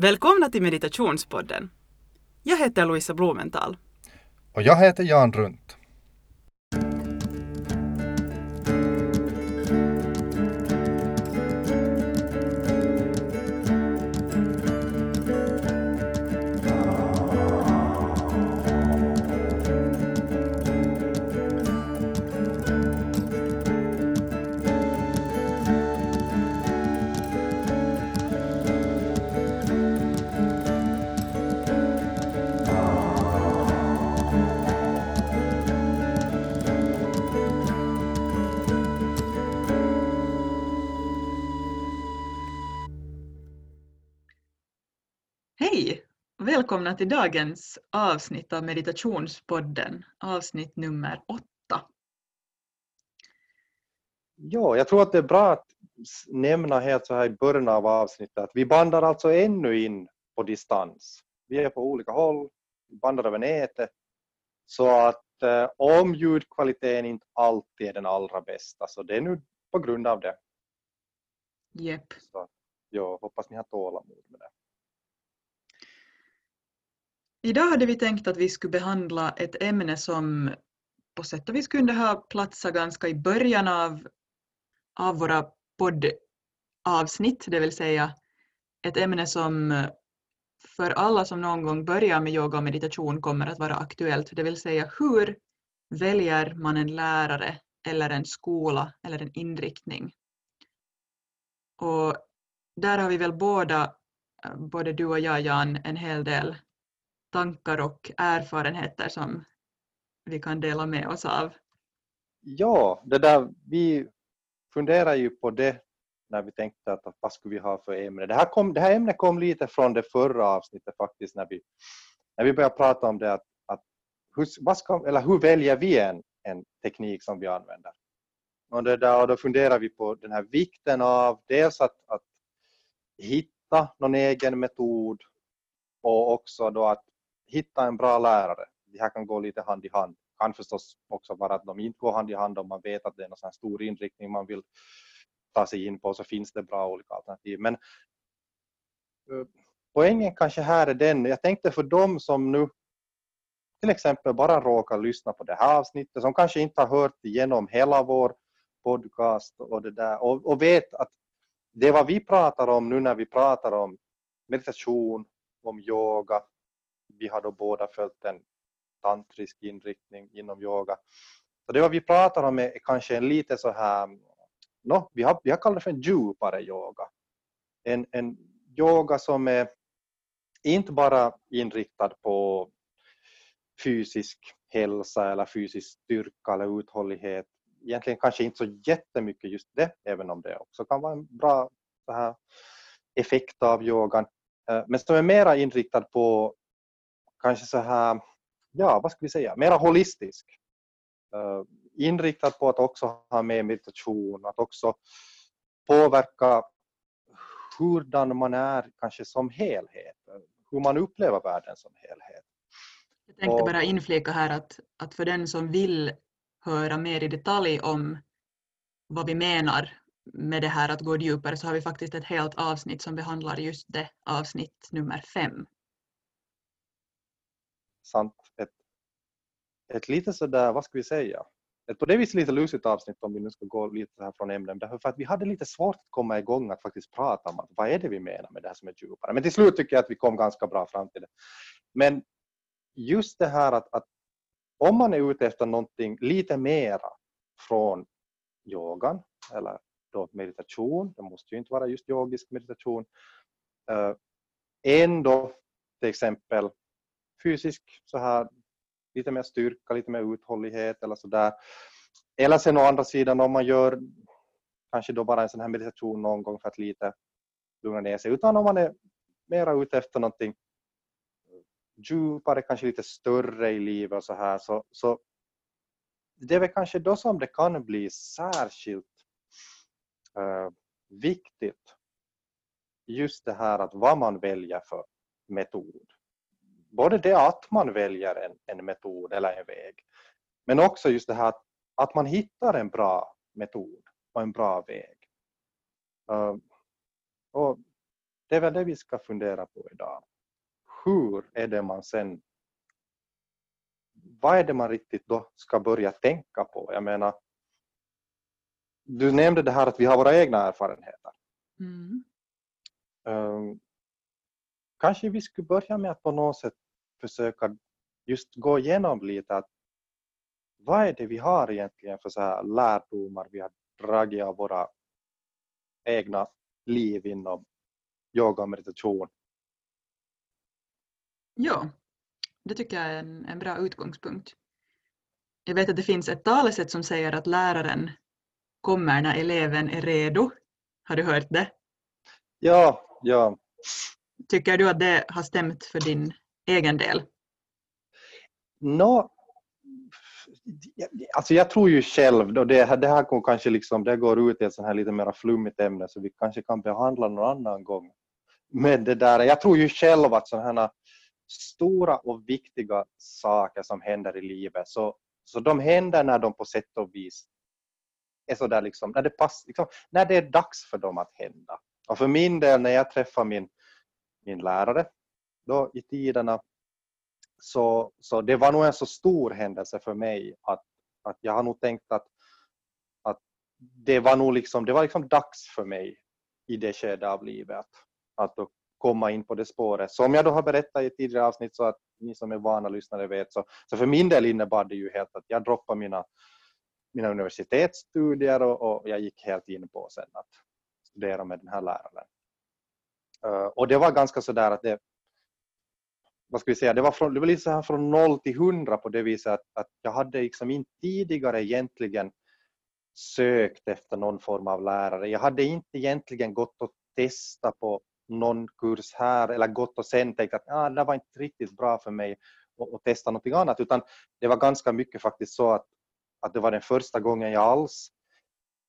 Välkomna till meditationspodden. Jag heter Louisa Blumenthal. Och jag heter Jan Runt. Till dagens avsnitt av meditationspodden, avsnitt nummer åtta. Ja, jag tror att det är bra att nämna helt så här i början av avsnittet att vi bandar alltså ännu in på distans. Vi är på olika håll, vi bandar över nätet. Så att eh, om ljudkvaliteten inte alltid är den allra bästa så det är nu på grund av det. Jepp. Så jag hoppas ni har tålamod med det. Idag hade vi tänkt att vi skulle behandla ett ämne som på sätt och vis kunde ha platsat ganska i början av, av våra poddavsnitt, det vill säga ett ämne som för alla som någon gång börjar med yoga och meditation kommer att vara aktuellt, det vill säga hur väljer man en lärare eller en skola eller en inriktning? Och där har vi väl båda, både du och jag Jan, en hel del tankar och erfarenheter som vi kan dela med oss av. Ja, det där, vi funderar ju på det när vi tänkte att vad skulle vi ha för ämne. Det här, kom, det här ämnet kom lite från det förra avsnittet faktiskt när vi, när vi började prata om det att, att hur, vad ska, eller hur väljer vi en, en teknik som vi använder? Och, det där, och då funderar vi på den här vikten av dels att, att hitta någon egen metod och också då att hitta en bra lärare. Det här kan gå lite hand i hand. Kan förstås också vara att de inte går hand i hand om man vet att det är någon stor inriktning man vill ta sig in på så finns det bra olika alternativ. Men eh, poängen kanske här är den, jag tänkte för dem som nu till exempel bara råkar lyssna på det här avsnittet, som kanske inte har hört igenom hela vår podcast och det där och, och vet att det vad vi pratar om nu när vi pratar om meditation, om yoga, vi har då båda följt en tantrisk inriktning inom yoga. Så det vad vi pratar om är kanske en lite så här, no, vi, har, vi har kallat det för en djupare yoga. En, en yoga som är inte bara inriktad på fysisk hälsa eller fysisk styrka eller uthållighet. Egentligen kanske inte så jättemycket just det, även om det också kan vara en bra så här, effekt av yogan. Eh, men som är mera inriktad på kanske så här, ja vad ska vi säga, mera holistisk. Uh, inriktad på att också ha med meditation, att också påverka hurdan man är kanske som helhet, hur man upplever världen som helhet. Jag tänkte bara inflika här att, att för den som vill höra mer i detalj om vad vi menar med det här att gå djupare så har vi faktiskt ett helt avsnitt som behandlar just det, avsnitt nummer fem. Sant? Ett, ett lite sådär, vad ska vi säga, ett på det viset lite lustigt avsnitt om vi nu ska gå lite här från ämnen, därför för att vi hade lite svårt att komma igång att faktiskt prata om att vad är det vi menar med det här som är djupare. Men till slut tycker jag att vi kom ganska bra fram till det. Men just det här att, att om man är ute efter någonting lite mera från yogan eller då meditation, det måste ju inte vara just yogisk meditation, äh, ändå till exempel fysisk så här lite mer styrka, lite mer uthållighet eller sådär. Eller sen å andra sidan om man gör kanske då bara en sån här meditation någon gång för att lite lugna ner sig, utan om man är mera ute efter någonting djupare, kanske lite större i livet och så här så, så det är väl kanske då som det kan bli särskilt eh, viktigt just det här att vad man väljer för metod. Både det att man väljer en, en metod eller en väg, men också just det här att, att man hittar en bra metod och en bra väg. Uh, och det är väl det vi ska fundera på idag. Hur är det man sen vad är det man riktigt då ska börja tänka på? Jag menar, du nämnde det här att vi har våra egna erfarenheter. Mm. Um, kanske vi skulle börja med att på något sätt försöka just gå igenom lite att vad är det vi har egentligen för så här lärdomar vi har dragit av våra egna liv inom yoga och meditation? Ja, det tycker jag är en, en bra utgångspunkt. Jag vet att det finns ett talesätt som säger att läraren kommer när eleven är redo. Har du hört det? Ja, ja. Tycker du att det har stämt för din egen del? No, alltså jag tror ju själv, då det, det här går kanske liksom, det går ut i ett sånt här lite mer flummigt ämne så vi kanske kan behandla någon annan gång. Men det där, jag tror ju själv att sådana här stora och viktiga saker som händer i livet så, så de händer när de på sätt och vis är sådär liksom, när det pass, liksom, när det är dags för dem att hända. Och för min del när jag träffar min, min lärare då i tiderna så, så det var nog en så stor händelse för mig att, att jag har nog tänkt att, att det var nog liksom, det var liksom dags för mig i det skedet av livet att då komma in på det spåret. Som jag då har berättat i ett tidigare avsnitt så att ni som är vana lyssnare vet så, så för min del innebar det ju helt att jag droppade mina, mina universitetsstudier och, och jag gick helt in på sen att studera med den här läraren. Eh, och det var ganska sådär att det vad ska vi säga, det var, från, det var lite så här från noll till hundra på det viset att, att jag hade liksom inte tidigare egentligen sökt efter någon form av lärare. Jag hade inte egentligen gått och testat på någon kurs här eller gått och sen tänkt att ah, det var inte riktigt bra för mig att testa någonting annat utan det var ganska mycket faktiskt så att, att det var den första gången jag alls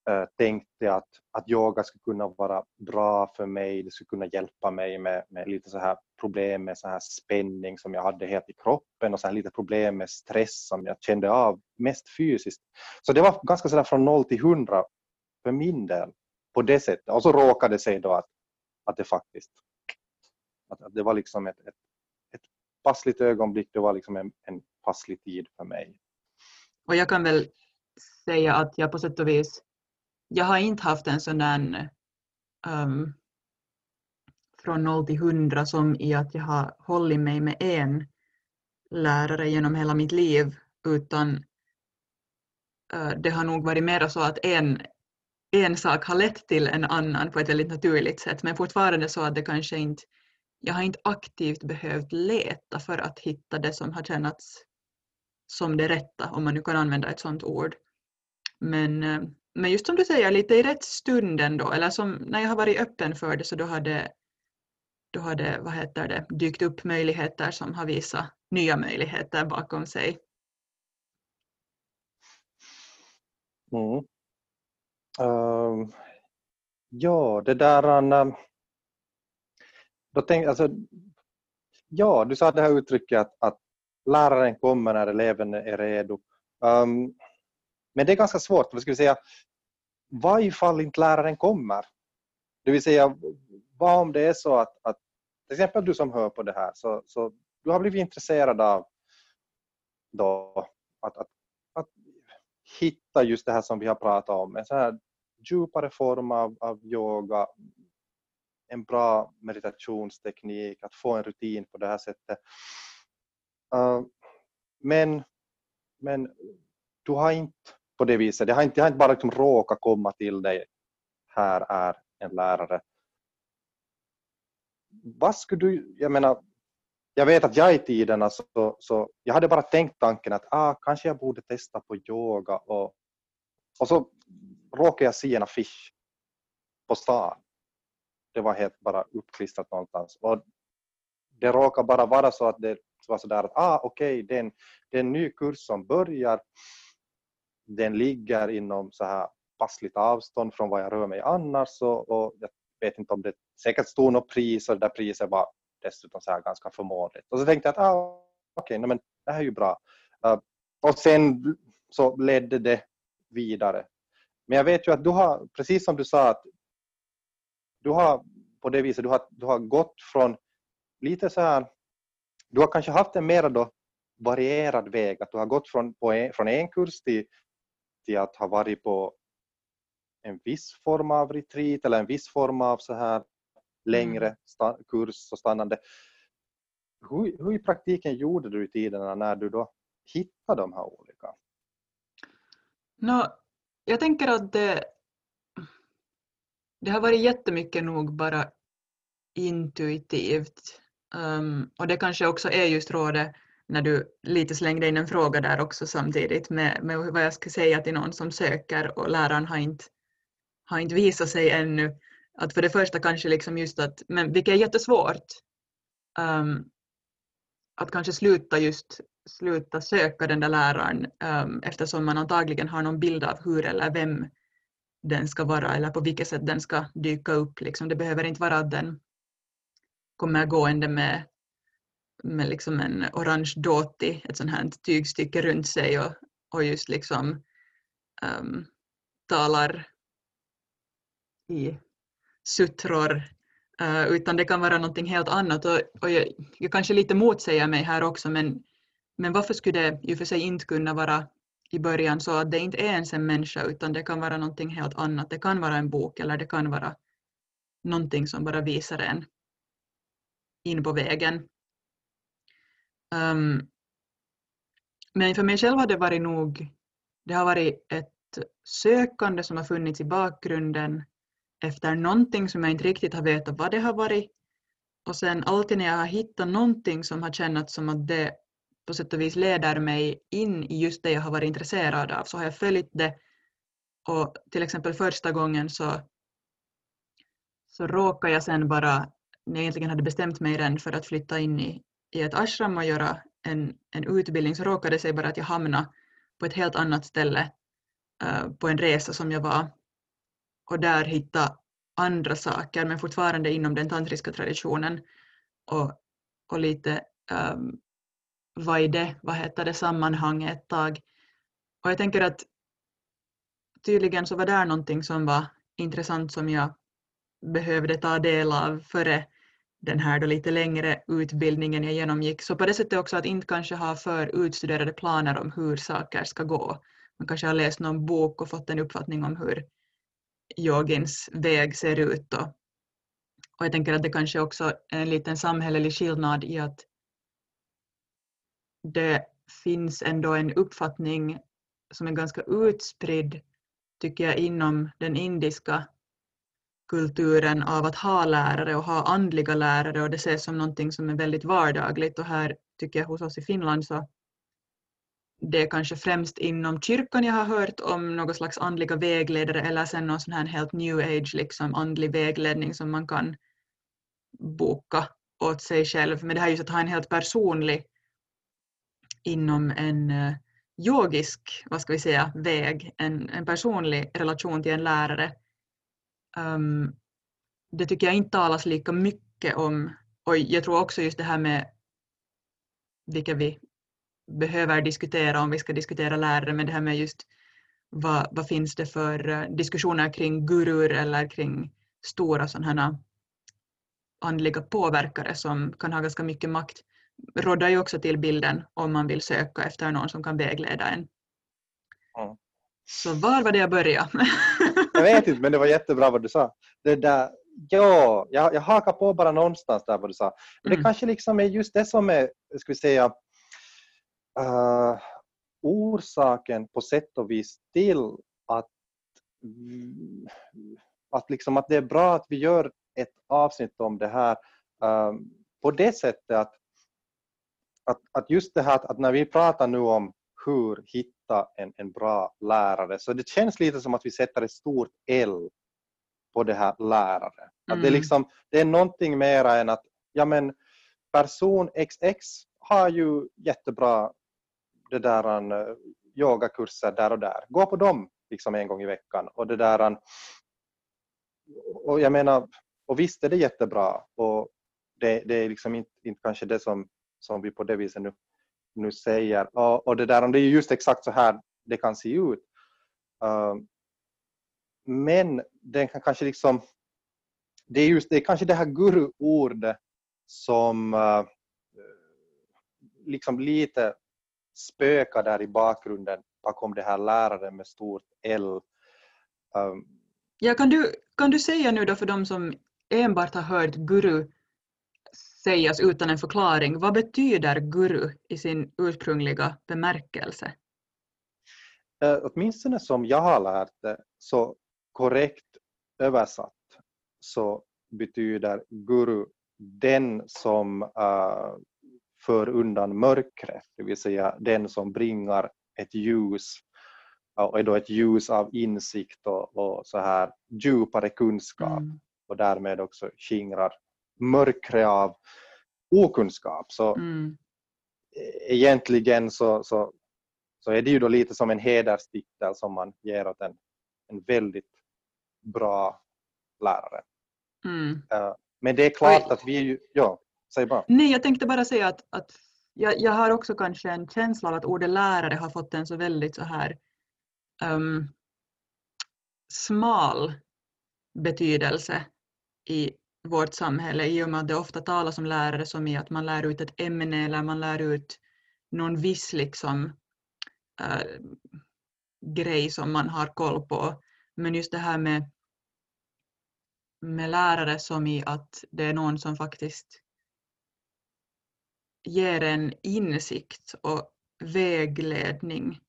Eh, tänkte att, att yoga skulle kunna vara bra för mig, det skulle kunna hjälpa mig med, med lite så här problem med så här spänning som jag hade helt i kroppen och så här lite problem med stress som jag kände av mest fysiskt. Så det var ganska sådär från noll till hundra för min del på det sättet. Och så råkade det sig då att att det faktiskt att, det var liksom ett, ett, ett passligt ögonblick, det var liksom en, en passlig tid för mig. Och jag kan väl säga att jag på sätt och vis, jag har inte haft en sån där um, från 0 till hundra som i att jag har hållit mig med en lärare genom hela mitt liv utan uh, det har nog varit mer så att en en sak har lett till en annan på ett väldigt naturligt sätt men fortfarande så att det kanske inte jag har inte aktivt behövt leta för att hitta det som har känts som det rätta, om man nu kan använda ett sådant ord. Men, eh, men just som du säger, lite i rätt stund ändå, eller som när jag har varit öppen för det så då har det, då har det, vad heter det dykt upp möjligheter som har visat nya möjligheter bakom sig. Mm. Uh, ja, det där... Uh, då tänk, alltså, ja, du sa det här uttrycket att, att läraren kommer när eleven är redo. Um, men det är ganska svårt. Vad ska vi säga? Vad ifall inte läraren kommer? Det vill säga, vad om det är så att, att till exempel du som hör på det här, så, så du har blivit intresserad av då, att, att, att hitta just det här som vi har pratat om, en sån här djupare form av, av yoga, en bra meditationsteknik, att få en rutin på det här sättet. Uh, men, men du har inte på det viset, det har inte, det har inte bara liksom råkat komma till dig, här är en lärare. Vad skulle du, jag menar, jag vet att jag i tiderna så, så jag hade bara tänkt tanken att ah, kanske jag borde testa på yoga och, och så råkade jag se en affisch på stan. Det var helt bara uppklistrat någonstans. Och det råkade bara vara så att det var sådär att ah, okej, okay, det, det är en ny kurs som börjar. Den ligger inom så här passligt avstånd från vad jag rör mig annars och, och jag vet inte om det säkert stod något pris och det där priset var dessutom så här ganska förmånligt. Och så tänkte jag att ah, okej, okay, det här är ju bra. Uh, och sen så ledde det vidare men jag vet ju att du har, precis som du sa, att du har på det viset, du har, du har gått från lite så här, du har kanske haft en mer då varierad väg, att du har gått från, en, från en kurs till, till att ha varit på en viss form av retreat eller en viss form av så här längre mm. kurs och stannande. Hur, hur i praktiken gjorde du i tiderna när du då hittade de här olika? No, jag tänker att det, det har varit jättemycket nog bara intuitivt. Um, och det kanske också är just rådet när du lite slängde in en fråga där också samtidigt med, med vad jag ska säga till någon som söker och läraren har inte, har inte visat sig ännu. Att för det första kanske liksom just att, men vilket är jättesvårt, um, att kanske sluta just sluta söka den där läraren um, eftersom man antagligen har någon bild av hur eller vem den ska vara eller på vilket sätt den ska dyka upp. Liksom. Det behöver inte vara att den kommer gående med, med liksom en orange dåti, ett sånt här tygstycke runt sig och, och just liksom um, talar i suttror uh, eh, utan det kan vara någonting helt annat och, och jag, jag kanske lite motsäger mig här också men, men varför skulle det i och för sig inte kunna vara i början så att det inte är ens en människa utan det kan vara någonting helt annat. Det kan vara en bok eller det kan vara någonting som bara visar en in på vägen. Um, men för mig själv har det varit nog, det har varit ett sökande som har funnits i bakgrunden efter någonting som jag inte riktigt har vetat vad det har varit. Och sen alltid när jag har hittat någonting som har kännats som att det på sätt och vis leder mig in i just det jag har varit intresserad av så har jag följt det. Och till exempel första gången så, så råkade jag sen bara, när jag egentligen hade bestämt mig redan för att flytta in i, i ett ashram och göra en, en utbildning så råkade det sig bara att jag hamnade på ett helt annat ställe uh, på en resa som jag var och där hitta andra saker men fortfarande inom den tantriska traditionen. Och, och lite um, vad är det, vad heter det, sammanhanget ett tag. Och jag tänker att tydligen så var det någonting som var intressant som jag behövde ta del av före den här då lite längre utbildningen jag genomgick. Så på det sättet också att inte kanske ha för utstuderade planer om hur saker ska gå. Man kanske har läst någon bok och fått en uppfattning om hur yogins väg ser ut. Då. och jag tänker att det kanske också är en liten samhällelig skillnad i att det finns ändå en uppfattning som är ganska utspridd, tycker jag, inom den indiska kulturen av att ha lärare och ha andliga lärare och det ses som någonting som är väldigt vardagligt och här tycker jag hos oss i Finland så det är kanske främst inom kyrkan jag har hört om någon slags andliga vägledare eller sen någon sån här helt new age liksom andlig vägledning som man kan boka åt sig själv. Men det här just att ha en helt personlig inom en eh, yogisk, vad ska vi säga, väg, en, en personlig relation till en lärare. Um, det tycker jag inte talas lika mycket om och jag tror också just det här med vilka vi behöver diskutera om vi ska diskutera lärare, men det här med just vad, vad finns det för eh, diskussioner kring gurur eller kring stora sådana andliga påverkare som kan ha ganska mycket makt råddar ju också till bilden om man vill söka efter någon som kan vägleda en. Mm. Så var var det jag började? jag vet inte, men det var jättebra vad du sa. Det där, ja, jag, jag hakar på bara någonstans där vad du sa. Men mm. det kanske liksom är just det som är, ska vi säga, uh, orsaken på sätt och vis till att, att, liksom att det är bra att vi gör ett avsnitt om det här uh, på det sättet att att, att just det här att, när vi pratar nu om hur hitta en, en bra lärare så det känns lite som att vi sätter ett stort L på det här lärare. Mm. Att det, är mm. liksom, det är någonting mera än att ja men person XX har ju jättebra det där uh, yogakurser där och där. Gå på dem liksom en gång i veckan och det där och jag menar och visst är det jättebra och det, det är liksom inte, inte kanske det som som vi på det viset nu, nu säger. Och, och det där, det är just exakt så här det kan se ut. Uh, men den kan kanske liksom det är just det är kanske det här guru-ordet som uh, liksom lite spökar där i bakgrunden bakom det här läraren med stort L. Um, ja, kan, du, kan du säga nu då för de som enbart har hört guru sägas utan en förklaring, vad betyder guru i sin ursprungliga bemärkelse? Uh, åtminstone som jag har lärt det, så korrekt översatt så betyder guru den som uh, för undan mörkret, det vill säga den som bringar ett ljus och är då ett ljus av insikt och, och så här djupare kunskap mm. och därmed också skingrar mörkret av okunskap. Så mm. egentligen så, så, så är det ju då lite som en hederstitel som man ger åt en, en väldigt bra lärare. Mm. Uh, men det är klart att vi är ju, ja, säg bara. Nej, jag tänkte bara säga att, att jag, jag har också kanske en känsla av att ordet lärare har fått en så väldigt så här um, smal betydelse i vårt samhälle i och med att det ofta talas om lärare som i att man lär ut ett ämne eller man lär ut någon viss liksom, äh, grej som man har koll på. Men just det här med, med lärare som i att det är någon som faktiskt ger en insikt och vägledning.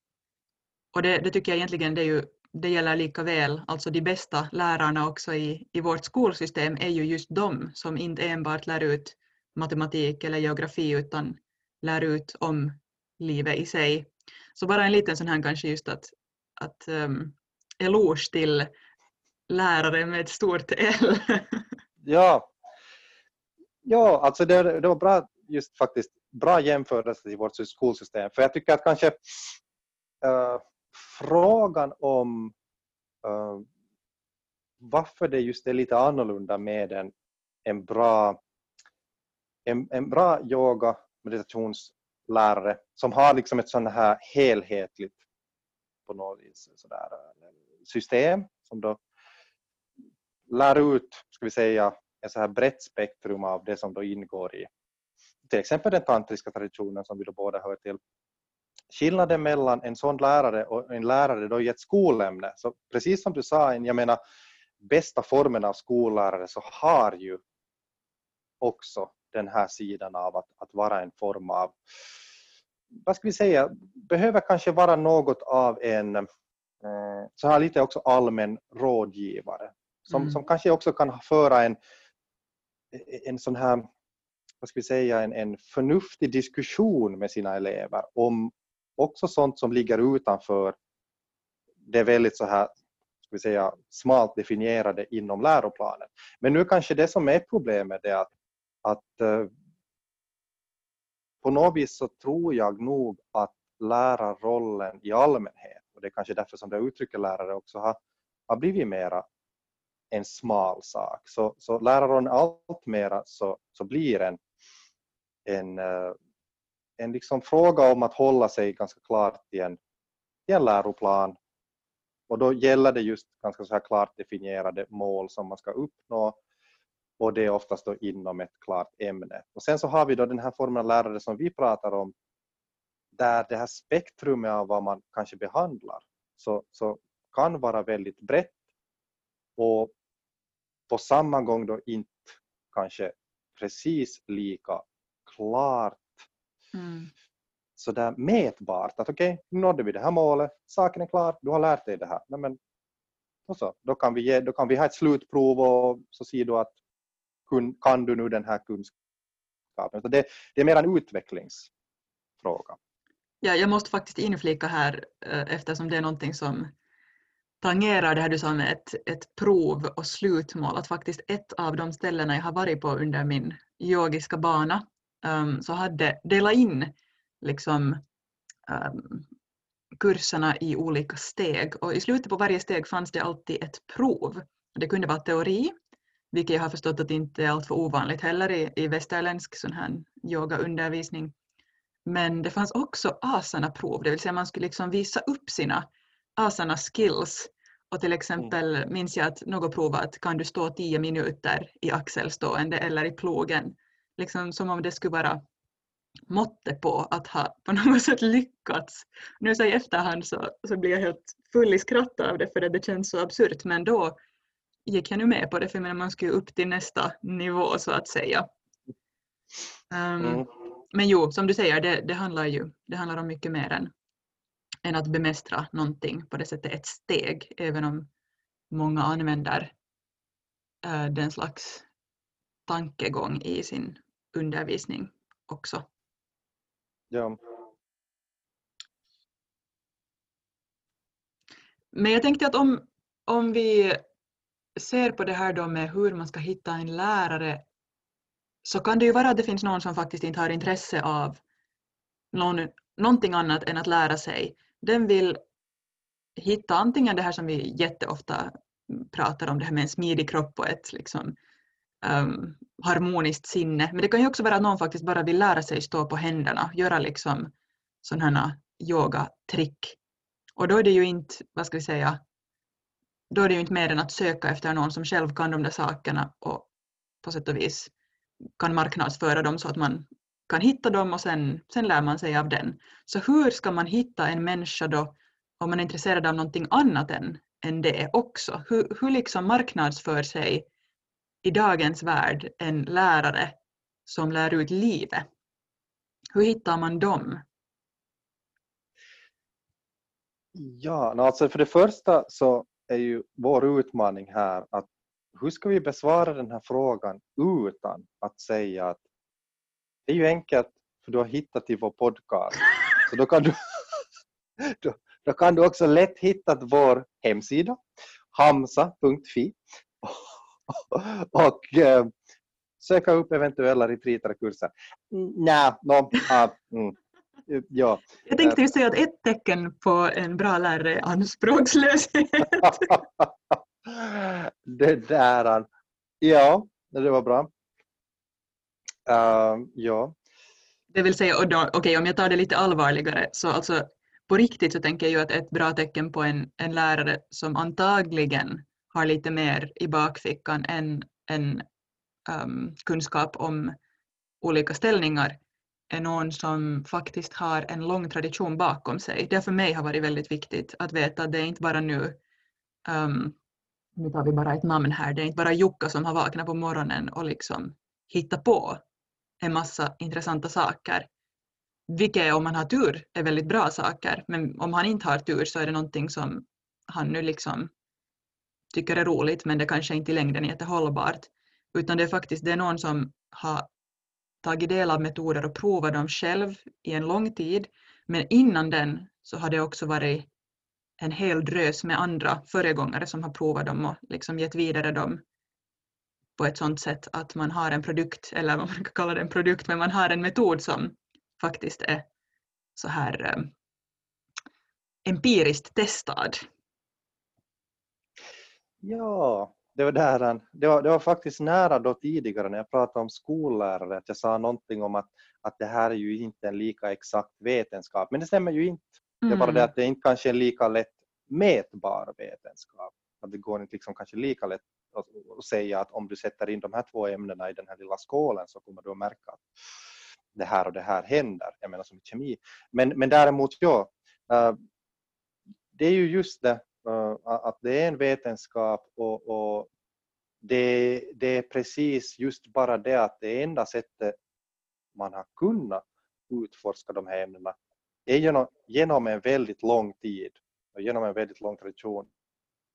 Och det, det tycker jag egentligen det, är ju, det gäller lika väl, alltså de bästa lärarna också i, i vårt skolsystem är ju just de som inte enbart lär ut matematik eller geografi utan lär ut om livet i sig. Så bara en liten sån här kanske just att, att um, eloge till lärare med ett stort L. ja, ja alltså det, det var bra just faktiskt bra jämförelse i vårt skolsystem. För jag tycker att kanske uh, frågan om uh, varför det just är lite annorlunda med en, en bra en, en bra yoga meditationslärare som har liksom ett sånt här helhetligt på något vis sådär, system som då lär ut, ska vi säga, ett så här brett spektrum av det som då ingår i till exempel den tantriska traditionen som vi då båda hör till. Skillnaden mellan en sån lärare och en lärare då i ett skolämne, så precis som du sa, jag menar bästa formen av skollärare så har ju också den här sidan av att, att vara en form av, vad ska vi säga, behöver kanske vara något av en eh, så här lite också allmän rådgivare som, mm. som kanske också kan föra en, en sån här vad ska vi säga, en, en förnuftig diskussion med sina elever om också sånt som ligger utanför det väldigt så här ska vi säga, smalt definierade inom läroplanen. Men nu kanske det som är problemet är att, att eh, på något vis så tror jag nog att lärarrollen i allmänhet, och det är kanske därför som det uttrycker lärare också, har, har blivit mera en smal sak. Så, så lärarrollen allt mera så, så blir en en, eh, en liksom fråga om att hålla sig ganska klart i en, i en läroplan. Och då gäller det just ganska så här klart definierade mål som man ska uppnå och det är oftast då inom ett klart ämne. Och sen så har vi då den här formen av lärare som vi pratar om där det här spektrumet av vad man kanske behandlar så, så kan vara väldigt brett och på samma gång då inte kanske precis lika klart mm. sådär mätbart att okej, okay, nu nådde vi det här målet, saken är klar, du har lärt dig det här. Nej, men, och så, då, kan vi ge, då kan vi ha ett slutprov och så ser du att kun, kan du nu den här kunskapen. Så det, det är mer en utvecklingsfråga. Ja, jag måste faktiskt inflika här eh, eftersom det är någonting som tangerar det här du sa med ett, ett prov och slutmål, att faktiskt ett av de ställena jag har varit på under min yogiska bana um, så hade delat in liksom, um, kurserna i olika steg och i slutet på varje steg fanns det alltid ett prov. Det kunde vara teori, vilket jag har förstått att inte är alltför ovanligt heller i, i västerländsk sån här yogaundervisning. Men det fanns också asana-prov, det vill säga man skulle liksom visa upp sina asana skills Och till exempel minns jag att något provat, kan du stå tio minuter i axelstående eller i plogen? Liksom som om det skulle vara måttet på att ha på något sätt lyckats. Nu så i efterhand så, så blir jag helt full i skratt av det för att det känns så absurt men då gick jag nu med på det för man skulle upp till nästa nivå så att säga. Um, mm. Men jo, som du säger, det, det, handlar ju det handlar om mycket mer än, än att bemästra någonting på det sättet, ett steg, även om många använder uh, den slags tankegång i sin undervisning också. Ja. Men jag tänkte att om, om vi ser på det här då med hur man ska hitta en lärare så kan det ju vara att det finns någon som faktiskt inte har intresse av någon, någonting annat än att lära sig. Den vill hitta antingen det här som vi jätteofta pratar om, det här med en smidig kropp och ett liksom, Ähm, um, harmoniskt sinne. Men det kan ju också vara att någon faktiskt bara vill lära sig stå på händerna, göra liksom sådana yogatrick. Och då är det ju inte, vad ska vi säga, då är det ju inte mer än att söka efter någon som själv kan de där sakerna och på sätt och vis kan marknadsföra dem så att man kan hitta dem och sen, sen lär man sig av den. Så hur ska man hitta en människa då om man är intresserad av någonting annat än, än det också? Hur, hur liksom marknadsför sig i dagens värld en lärare som lär ut livet? Hur hittar man dem? Ja, alltså för det första så är ju vår utmaning här att hur ska vi besvara den här frågan utan att säga att det är ju enkelt för du har hittat till vår podcast. Så då kan du, då, då kan du också lätt hitta vår hemsida hamsa.fi och eh, söka upp eventuella retreater och kurser. Nej, no, uh, mm, ja. Jag tänkte ju säga att ett tecken på en bra lärare är anspråkslöshet. det där, ja, det var bra. Uh, ja. Det vill säga, okej okay, om jag tar det lite allvarligare så alltså på riktigt så tänker jag ju att ett bra tecken på en, en lärare som antagligen har lite mer i bakfickan än än um, kunskap om olika ställningar är någon som faktiskt har en lång tradition bakom sig. Det för mig har varit väldigt viktigt att veta att det är inte bara nu, um, nu tar vi bara ett namn här, det är inte bara Jukka som har vaknat på morgonen och liksom hittat på en massa intressanta saker. Vilket om man har tur är väldigt bra saker, men om han inte har tur så är det någonting som han nu liksom tycker är roligt men det kanske inte i längden är jättehållbart. Utan det är faktiskt det är någon som har tagit del av metoder och provat dem själv i en lång tid. Men innan den så har det också varit en hel drös med andra föregångare som har provat dem och liksom gett vidare dem på ett sådant sätt att man har en produkt, eller vad man kan kalla det en produkt, men man har en metod som faktiskt är så här eh, empiriskt testad. Ja, det var, där, det, var, det var faktiskt nära då tidigare när jag pratade om skollärare att jag sa någonting om att, att det här är ju inte en lika exakt vetenskap, men det stämmer ju inte. Mm. Det är bara det mm. att det inte kanske är en lika lätt mätbar vetenskap. Att det går inte liksom kanske lika lätt att säga att om du sätter in de här två ämnena i den här lilla skålen så kommer du att märka att det här och det här händer, jag menar som i kemi. Men, men däremot, ja, uh, det är ju just det Eh, att det är en vetenskap och, och det, det, är precis just bara det att det enda sättet man har kunnat utforska de här ämnena är genom, genom en väldigt lång tid och genom en väldigt lång tradition.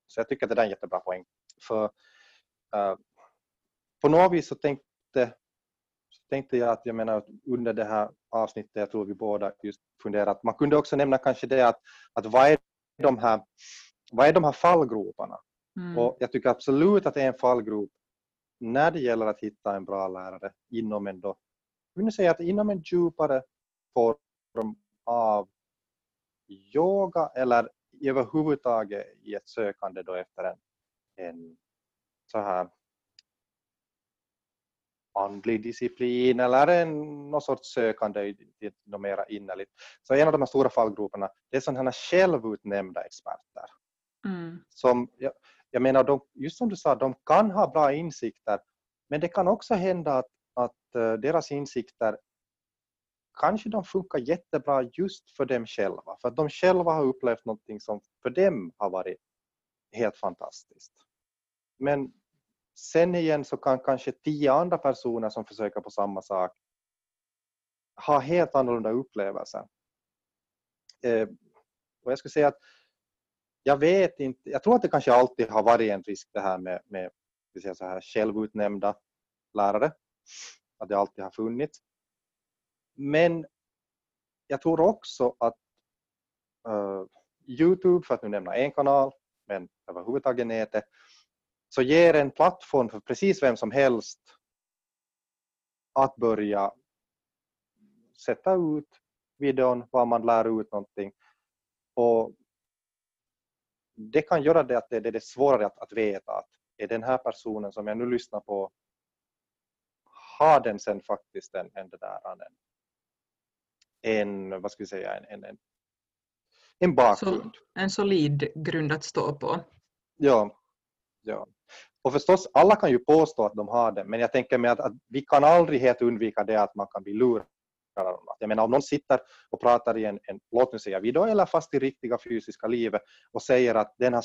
Så jag tycker att det är en jättebra poäng. För uh, på något vis så tänkte, så tänkte jag att jag menar under det här avsnittet, jag tror vi båda just funderat, man kunde också nämna kanske det att, att vad är de här, vad är de här fallgroparna? Mm. Och jag tycker absolut att det är en fallgrop när det gäller att hitta en bra lärare inom en då, jag säga att inom en djupare form av yoga eller överhuvudtaget i ett sökande då efter en, en så här andlig disciplin eller en, någon sorts sökande till något mera innerligt. Så en av de här stora fallgroparna det är sådana självutnämnda experter. Mm. Som, jag, jag menar, de, just som du sa, de kan ha bra insikter, men det kan också hända att, att uh, deras insikter kanske de funkar jättebra just för dem själva, för att de själva har upplevt någonting som för dem har varit helt fantastiskt. Men sen igen så kan kanske tio andra personer som försöker på samma sak ha helt annorlunda upplevelser. Eh, och jag skulle säga att jag vet inte, jag tror att det kanske alltid har varit en risk det här med, med så här, självutnämnda lärare, att det alltid har funnits. Men jag tror också att uh, Youtube, för att nu nämna en kanal, men överhuvudtaget nätet, så ger en plattform för precis vem som helst att börja sätta ut videon var man lär ut någonting. Och det kan göra det att det, det är svårare att, att veta att är den här personen som jag nu lyssnar på har den sen faktiskt en, en, där, en, en vad ska vi säga, en, en, en bakgrund. Så, en solid grund att stå på. Ja, ja. Och förstås, alla kan ju påstå att de har det, men jag tänker mig att, att vi kan aldrig helt undvika det att man kan bli lurad jag menar om någon sitter och pratar i en, en låt nu säga video eller fast i riktiga fysiska livet och säger att den har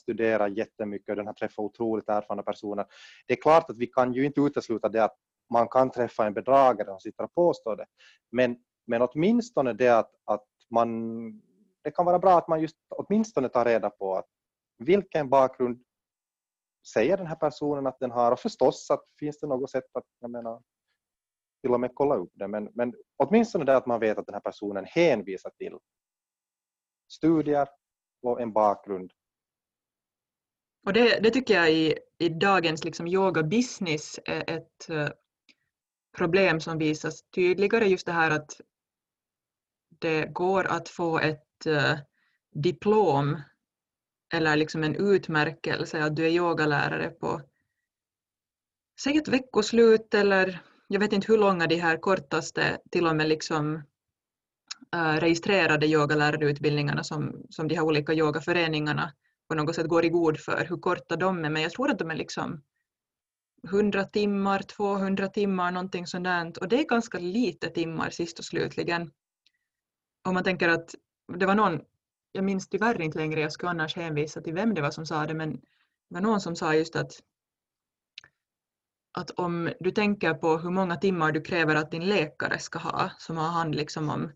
studerat jättemycket och den har träffat otroligt erfarna personer. Det är klart att vi kan ju inte utesluta det att man kan träffa en bedragare som sitter och påstår det. Men, men åtminstone det att, att man, det kan vara bra att man just åtminstone tar reda på att vilken bakgrund säger den här personen att den har och förstås att finns det något sätt att, jag menar, till och med kolla upp det, men, men åtminstone det att man vet att den här personen hänvisar till studier och en bakgrund. Och det, det tycker jag i, i dagens liksom yoga business är ett eh, problem som visas tydligare, just det här att det går att få ett uh, diplom eller liksom en utmärkelse att du är yogalärare på säg ett veckoslut eller jag vet inte hur långa de här kortaste, till och med liksom äh, registrerade yogalärarutbildningarna som, som de här olika yogaföreningarna på något sätt går i god för, hur korta de är, men jag tror att de är liksom 100 timmar, 200 timmar, någonting sådant. Och det är ganska lite timmar sist och slutligen. Om man tänker att det var någon, jag minns tyvärr inte längre, jag skulle annars hänvisa till vem det var som sa det, men det var någon som sa just att att om du tänker på hur många timmar du kräver att din läkare ska ha, som har hand liksom om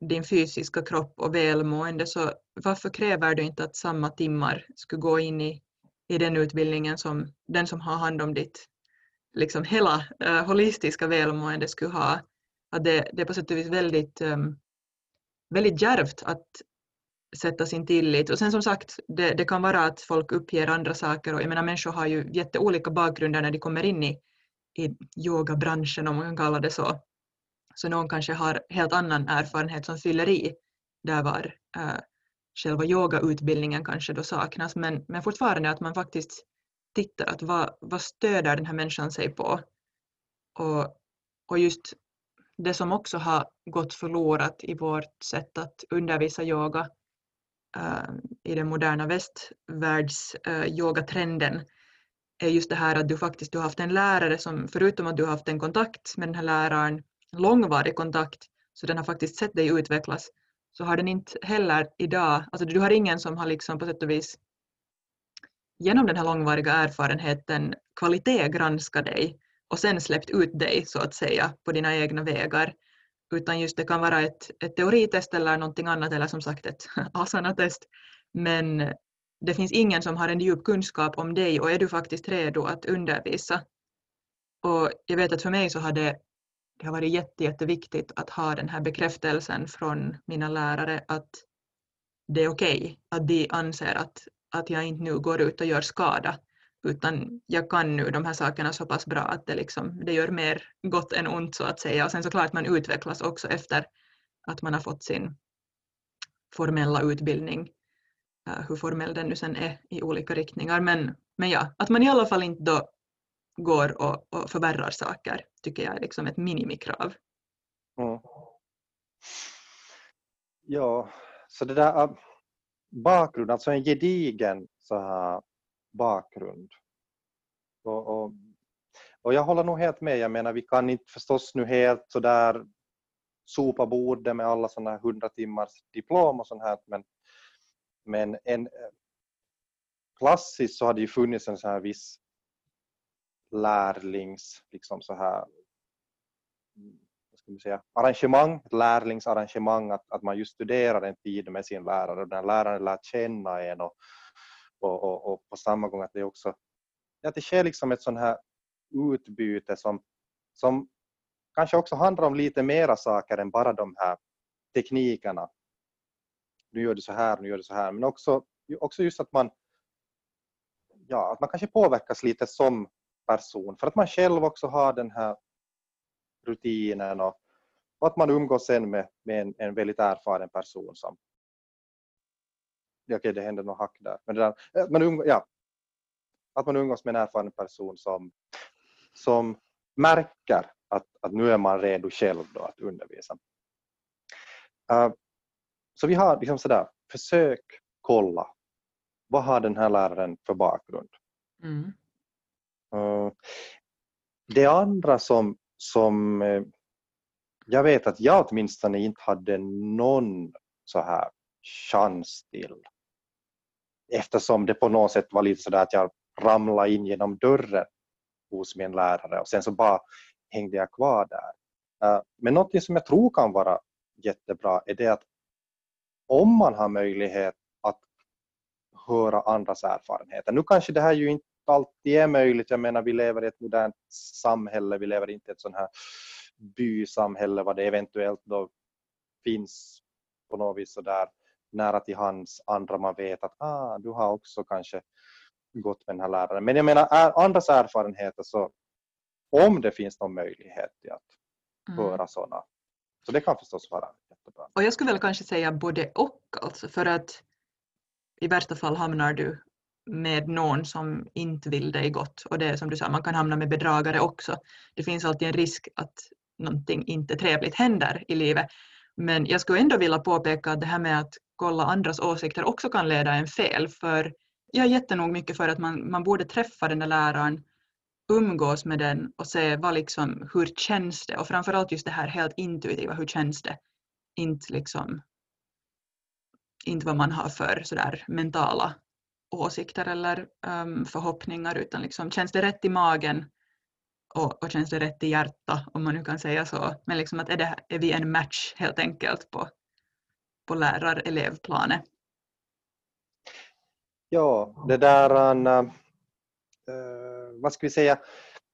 din fysiska kropp och välmående, så varför kräver du inte att samma timmar skulle gå in i, i den utbildningen som den som har hand om ditt liksom hela uh, holistiska välmående skulle ha? Att det, det är på sätt och vis väldigt, um, väldigt djärvt att sätta sin tillit. Och sen som sagt, det, det, kan vara att folk uppger andra saker och jag menar människor har ju jätteolika bakgrunder när de kommer in i, i yogabranschen om man kan kalla det så. Så någon kanske har helt annan erfarenhet som fyller i där var äh, själva yogautbildningen kanske då saknas men, men fortfarande att man faktiskt tittar att vad, vad stöder den här människan sig på. Och, och just det som också har gått förlorat i vårt sätt att undervisa yoga Eh, i den moderna västvärlds eh, yogatrenden är just det här att du faktiskt du har haft en lärare som förutom att du har haft en kontakt med den här läraren, långvarig kontakt, så den har faktiskt sett dig utvecklas, så har den inte heller idag, alltså du har ingen som har liksom på sätt och vis genom den här långvariga erfarenheten kvalitetsgranskat dig och sen släppt ut dig så att säga på dina egna vägar utan just det kan vara ett, ett teoritest eller någonting annat eller som sagt ett asana-test. Men det finns ingen som har en djup kunskap om dig och är du faktiskt redo att undervisa. Och jag vet att för mig så har det, det har varit jätte, jätteviktigt att ha den här bekräftelsen från mina lärare att det är okej, okay, att de anser att, att jag inte nu går ut och gör skada utan jag kan nu de här sakerna så pass bra att det, liksom, det gör mer gott än ont så att säga. Och sen såklart man utvecklas också efter att man har fått sin formella utbildning, uh, hur formell den nu sen är i olika riktningar. Men, men ja, att man i alla fall inte då går och, och förvärrar saker tycker jag är liksom ett minimikrav. Mm. Ja, så det där äh, bakgrund, alltså en gedigen så här bakgrund. Och, och, och jag håller nog helt med, jag menar vi kan inte förstås nu helt sådär sopa bordet med alla sådana här 100 timmars diplom och sånt här men, men en, eh, klassiskt så hade ju funnits en sån här viss lärlings, liksom så här, vad ska man säga, arrangemang, ett lärlingsarrangemang, att, att man just studerar en tid med sin lärare och den läraren lär känna en och, och, och, och på samma gång att det också, att det sker liksom ett sånt här utbyte som, som kanske också handlar om lite mera saker än bara de här teknikerna. Nu gör du så här, nu gör du så här, men också, också just att man ja, att man kanske påverkas lite som person för att man själv också har den här rutinen och, och att man umgås sen med, med en, en väldigt erfaren person som okej okay, det händer något hack där men det där, eh, umgås, ja, att man umgås med en erfaren person som, som märker att, att nu är man redo själv då att undervisa. Uh, så vi har liksom sådär, försök kolla vad har den här läraren för bakgrund? Mm. Uh, det andra som, som jag vet att jag åtminstone inte hade någon så här chans till eftersom det på något sätt var lite sådär att jag ramlade in genom dörren hos min lärare och sen så bara hängde jag kvar där. Eh, men något som jag tror kan vara jättebra är det att om man har möjlighet att höra andras erfarenheter. Nu kanske det här ju inte alltid är möjligt, jag menar vi lever i ett modernt samhälle, vi lever inte i ett sånt här bysamhälle vad det eventuellt då finns på något vis sådär nära till hands andra man vet att ah, du har också kanske gått med den här läraren. Men jag menar andras erfarenheter så om det finns någon möjlighet till att mm. höra sådana. Så det kan förstås vara jättebra. Och jag skulle väl kanske säga både och alltså för att i värsta fall hamnar du med någon som inte vill dig gott och det är som du sa, man kan hamna med bedragare också. Det finns alltid en risk att någonting inte trevligt händer i livet. Men jag skulle ändå vilja påpeka att det här med att kolla andras åsikter också kan leda en fel för jag är jättenog mycket för att man, man borde träffa den där läraren, umgås med den och se vad liksom, hur känns det och framförallt just det här helt intuitiva, hur känns det? Inte liksom inte vad man har för sådär mentala åsikter eller um, förhoppningar utan liksom, känns det rätt i magen och, och känns det rätt i hjärtat om man nu kan säga så. Men liksom att är, det, är vi en match helt enkelt på, på lärar-elevplanet? Ja, det där, Äh, vad ska vi säga,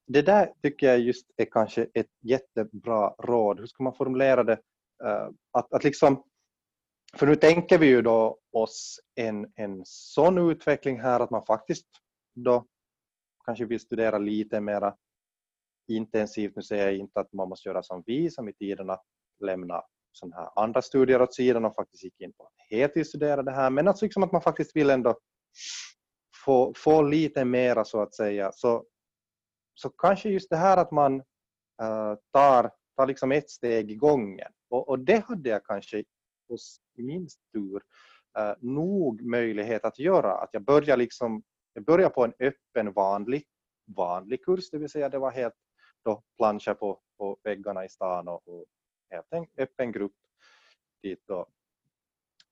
det där tycker jag just är kanske ett jättebra råd. Hur ska man formulera det? Eh, att, att liksom för nu tänker vi ju då oss en, en sån utveckling här att man faktiskt då kanske vill studera lite mera intensivt. Nu säger jag inte att man måste göra som vi som i tiderna lämna sådana här andra studier åt sidan och faktiskt gick in på att heltidsstudera det här. Men alltså liksom att man faktiskt vill ändå få, få lite mera så att säga. Så, så kanske just det här att man uh, tar, tar liksom ett steg i gången. Och, och det hade jag kanske hos min tur eh, nog möjlighet att göra. Att jag började liksom, jag började på en öppen vanlig, vanlig kurs, det vill säga det var helt då planscher på, på väggarna i stan och, och en öppen grupp dit, då,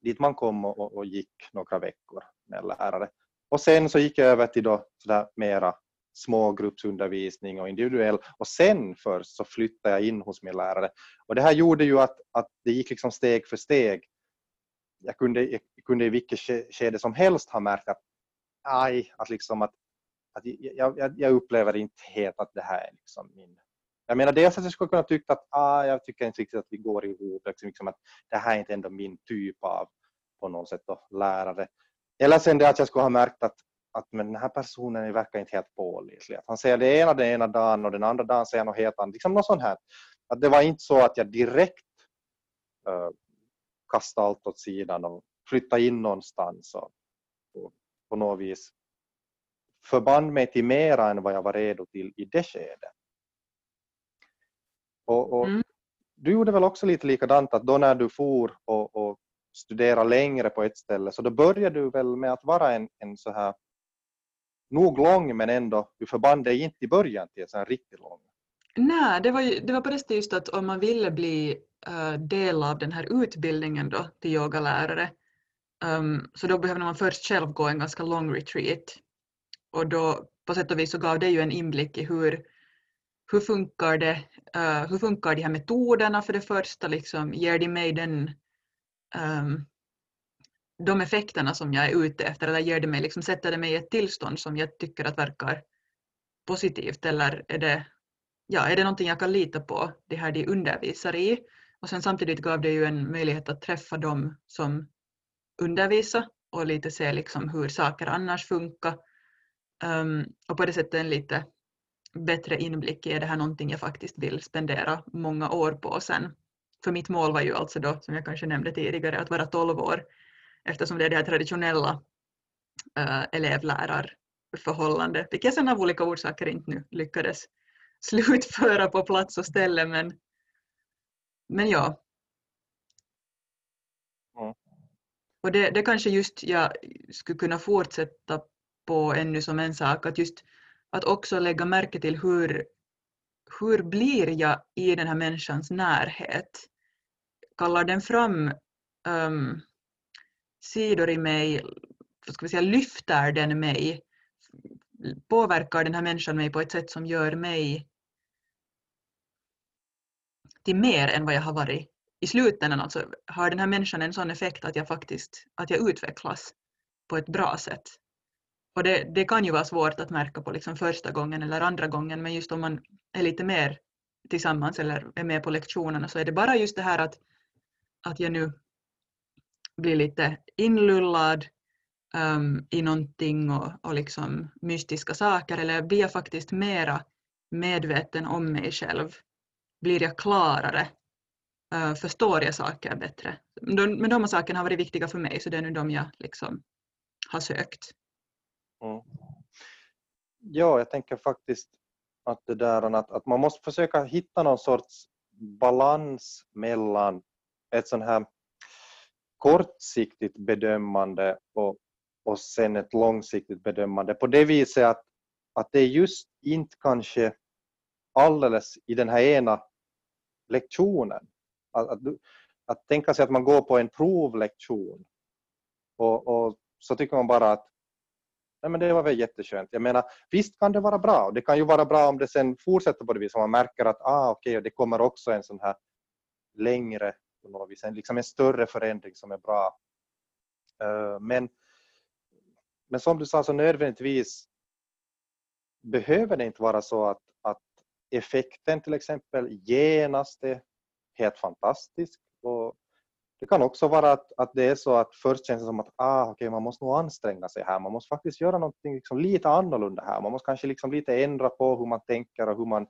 dit man kom och, och gick några veckor med lärare. Och sen så gick jag över till då sådär mera smågruppsundervisning och individuell och sen först så flyttade jag in hos min lärare. Och det här gjorde ju att, att det gick liksom steg för steg. Jag kunde, jag kunde i vilket skede som helst ha märkt att, aj, att, liksom att, att jag, jag, jag upplever inte helt att det här är liksom min jag menar dels att jag skulle kunna tycka att ah, jag tycker inte riktigt att vi går ihop, liksom, liksom, att det här är inte ändå min typ av på något sätt då, lärare. Eller sen det att jag skulle ha märkt att att men den här personen verkar inte helt pålitlig. han säger det ena den ena dagen och den andra dagen säger han något helt annat. Liksom något sånt här. Att det var inte så att jag direkt uh, kastade allt åt sidan och flyttade in någonstans och, och på något vis förband mig till mera än vad jag var redo till i det skedet. Och, och mm. Du gjorde väl också lite likadant att då när du for och, och studera längre på ett ställe. Så då började du väl med att vara en, en så här nog lång men ändå, du förband dig inte i början till en här riktigt lång. Nej, det var, ju, det var på det sättet just att om man ville bli uh, del av den här utbildningen då till yogalärare um, så då behövde man först själv gå en ganska lång retreat. Och då på sätt och vis så gav det ju en inblick i hur, hur, funkar det, uh, hur funkar de här metoderna för det första, liksom, ger de mig den, um, de effekterna som jag är ute efter eller ger de mig, liksom, sätter det mig i ett tillstånd som jag tycker att verkar positivt eller är det, ja, är det någonting jag kan lita på, det här de undervisar i. Och sen samtidigt gav det ju en möjlighet att träffa dem som undervisar och lite se liksom hur saker annars funkar. Um, och på det sättet en lite bättre inblick i är det här någonting jag faktiskt vill spendera många år på sen. För mitt mål var ju alltså då, som jag kanske nämnde tidigare, att vara 12 år eftersom det är det här traditionella uh, elevlärarförhållandet, vilket jag sen av olika orsaker inte nu lyckades slutföra på plats och ställe men, men ja. Mm. Och det, det kanske just jag skulle kunna fortsätta på ännu som en sak, att just att också lägga märke till hur, hur blir jag i den här människans närhet? Kallar den fram um, sidor i mig, vad ska vi säga, lyfter den mig? Påverkar den här människan mig på ett sätt som gör mig till mer än vad jag har varit i slutändan? Alltså, har den här människan en sån effekt att jag faktiskt att jag utvecklas på ett bra sätt? Och det, det kan ju vara svårt att märka på liksom första gången eller andra gången men just om man är lite mer tillsammans eller är med på lektionerna så är det bara just det här att, att jag nu blir lite inlullad um, i någonting och, och liksom mystiska saker eller blir jag faktiskt mera medveten om mig själv? Blir jag klarare? Uh, förstår jag saker bättre? Men de, här sakerna har varit viktiga för mig så det är nu de jag liksom har sökt. Mm. Ja, jag tänker faktiskt att, det där, att, att man måste försöka hitta någon sorts balans mellan ett sånt här kortsiktigt bedömande och, och sen ett långsiktigt bedömande på det viset att, att det är just inte kanske alldeles i den här ena lektionen. Att, att, att tänka sig att man går på en provlektion och, och så tycker man bara att Nej, men det var väl jätteskönt. Jag menar, visst kan det vara bra. Det kan ju vara bra om det sen fortsätter på det viset. Om man märker att ah, okay, det kommer också en sån här längre, på något vis, en, liksom en större förändring som är bra. Uh, men, men som du sa, så nödvändigtvis behöver det inte vara så att, att effekten till exempel genast är helt fantastisk. Och det kan också vara att, att det är så att först känns det som att ah, okay, man måste nog anstränga sig här. Man måste faktiskt göra någonting liksom lite annorlunda här. Man måste kanske liksom lite ändra på hur man tänker och hur man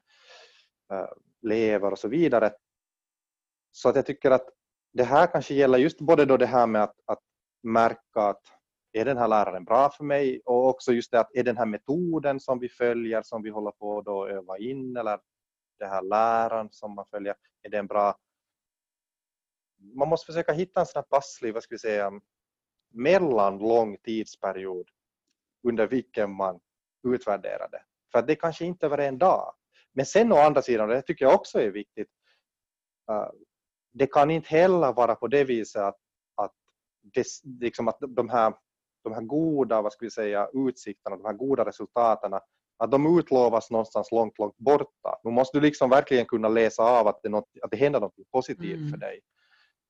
uh, lever och så vidare. Så att jag tycker att det här kanske gäller just både då det här med att, att märka att är den här läraren bra för mig och också just det att är den här metoden som vi följer som vi håller på att öva in eller det här läraren som man följer, är den bra? Man måste försöka hitta en sån här passlig, vad ska vi säga, mellanlång tidsperiod under vilken man utvärderar det. För det kanske inte över en dag. Men sen å andra sidan, det tycker jag också är viktigt, uh, det kan inte heller vara på det viset att, att, det, liksom att de, här, de här goda vad ska vi säga, utsikterna, de här goda resultaten, att de utlovas någonstans långt, långt borta. Nu måste du liksom verkligen kunna läsa av att det, något, att det händer något positivt mm. för dig.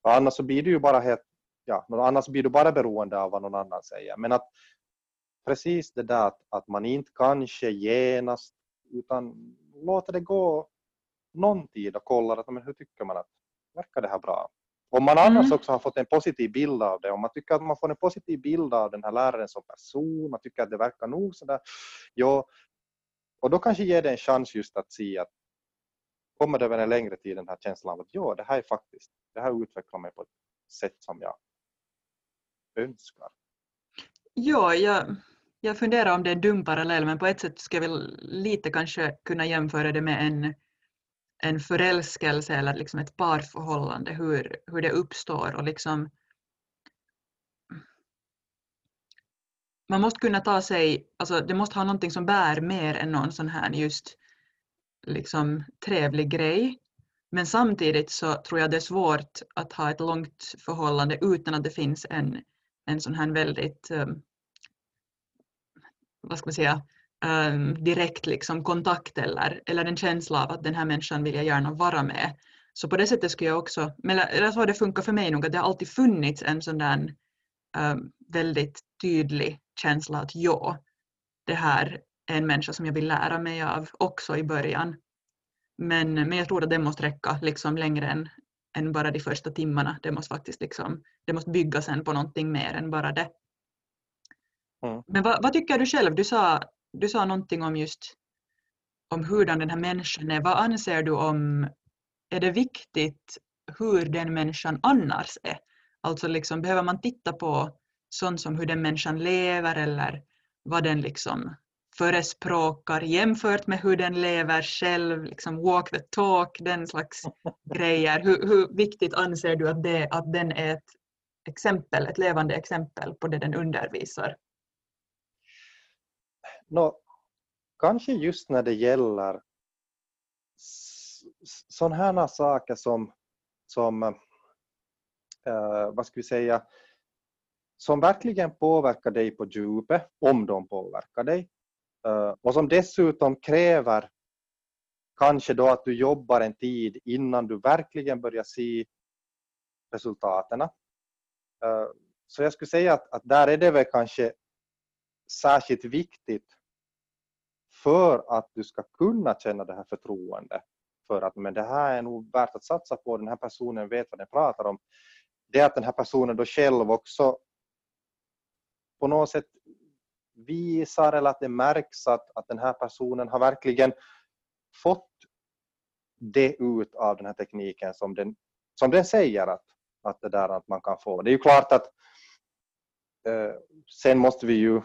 För annars så blir du ju bara helt, ja, annars blir du bara beroende av vad någon annan säger. Men att precis det där att, att man inte kanske genast utan låter det gå någon tid och kollar att, men hur tycker man att verkar det här bra? Om man annars mm. också har fått en positiv bild av det, om man tycker att man får en positiv bild av den här läraren som person, man tycker att det verkar nog sådär, ja, och då kanske ger det en chans just att se att kommer det över en längre tid den här känslan av att ja, det här är faktiskt, det här utvecklar mig på ett sätt som jag önskar. Ja, jag, jag funderar om det är en dum parallell, men på ett sätt ska jag väl lite kanske kunna jämföra det med en, en förälskelse eller liksom ett parförhållande, hur, hur det uppstår och liksom man måste kunna ta sig, alltså det måste ha någonting som bär mer än någon sån här just liksom trevlig grej. Men samtidigt så tror jag det är svårt att ha ett långt förhållande utan att det finns en, en sån här väldigt, um, vad ska man säga, um, direkt liksom kontakt eller, eller en känsla av att den här människan vill jag gärna vara med. Så på det sättet skulle jag också, eller så har det funkat för mig nog, att det har alltid funnits en sån där um, väldigt tydlig känsla att ja, det här en människa som jag vill lära mig av också i början. Men, men jag tror att det måste räcka liksom längre än, än bara de första timmarna. Det måste faktiskt liksom, det måste bygga sen på någonting mer än bara det. Mm. Men vad, vad, tycker du själv? Du sa, du sa någonting om just om hurdan den här människan är. Vad anser du om, är det viktigt hur den människan annars är? Alltså liksom, behöver man titta på sånt som hur den människan lever eller vad den liksom förespråkar jämfört med hur den lever själv, liksom walk the talk, den slags grejer. Hur, hur viktigt anser du att, det, att den är ett exempel, ett levande exempel på det den undervisar? No, kanske just när det gäller sådana här saker som, som uh, vad ska vi säga, som verkligen påverkar dig på djupet, om de påverkar dig, Eh, Eh, och som dessutom kräver kanske då att du jobbar en tid innan du verkligen börjar se resultaten. Eh, så jag skulle säga att, att där är det väl kanske särskilt viktigt för att du ska kunna känna det här förtroendet för att men det här är nog värt att satsa på, den här personen vet vad den pratar om. Det är att den här personen då själv också på något sätt visar eller att det märks att, att den här personen har verkligen fått det ut av den här tekniken som den, som den säger att, att, det där att man kan få. Det är ju klart att eh, sen måste vi ju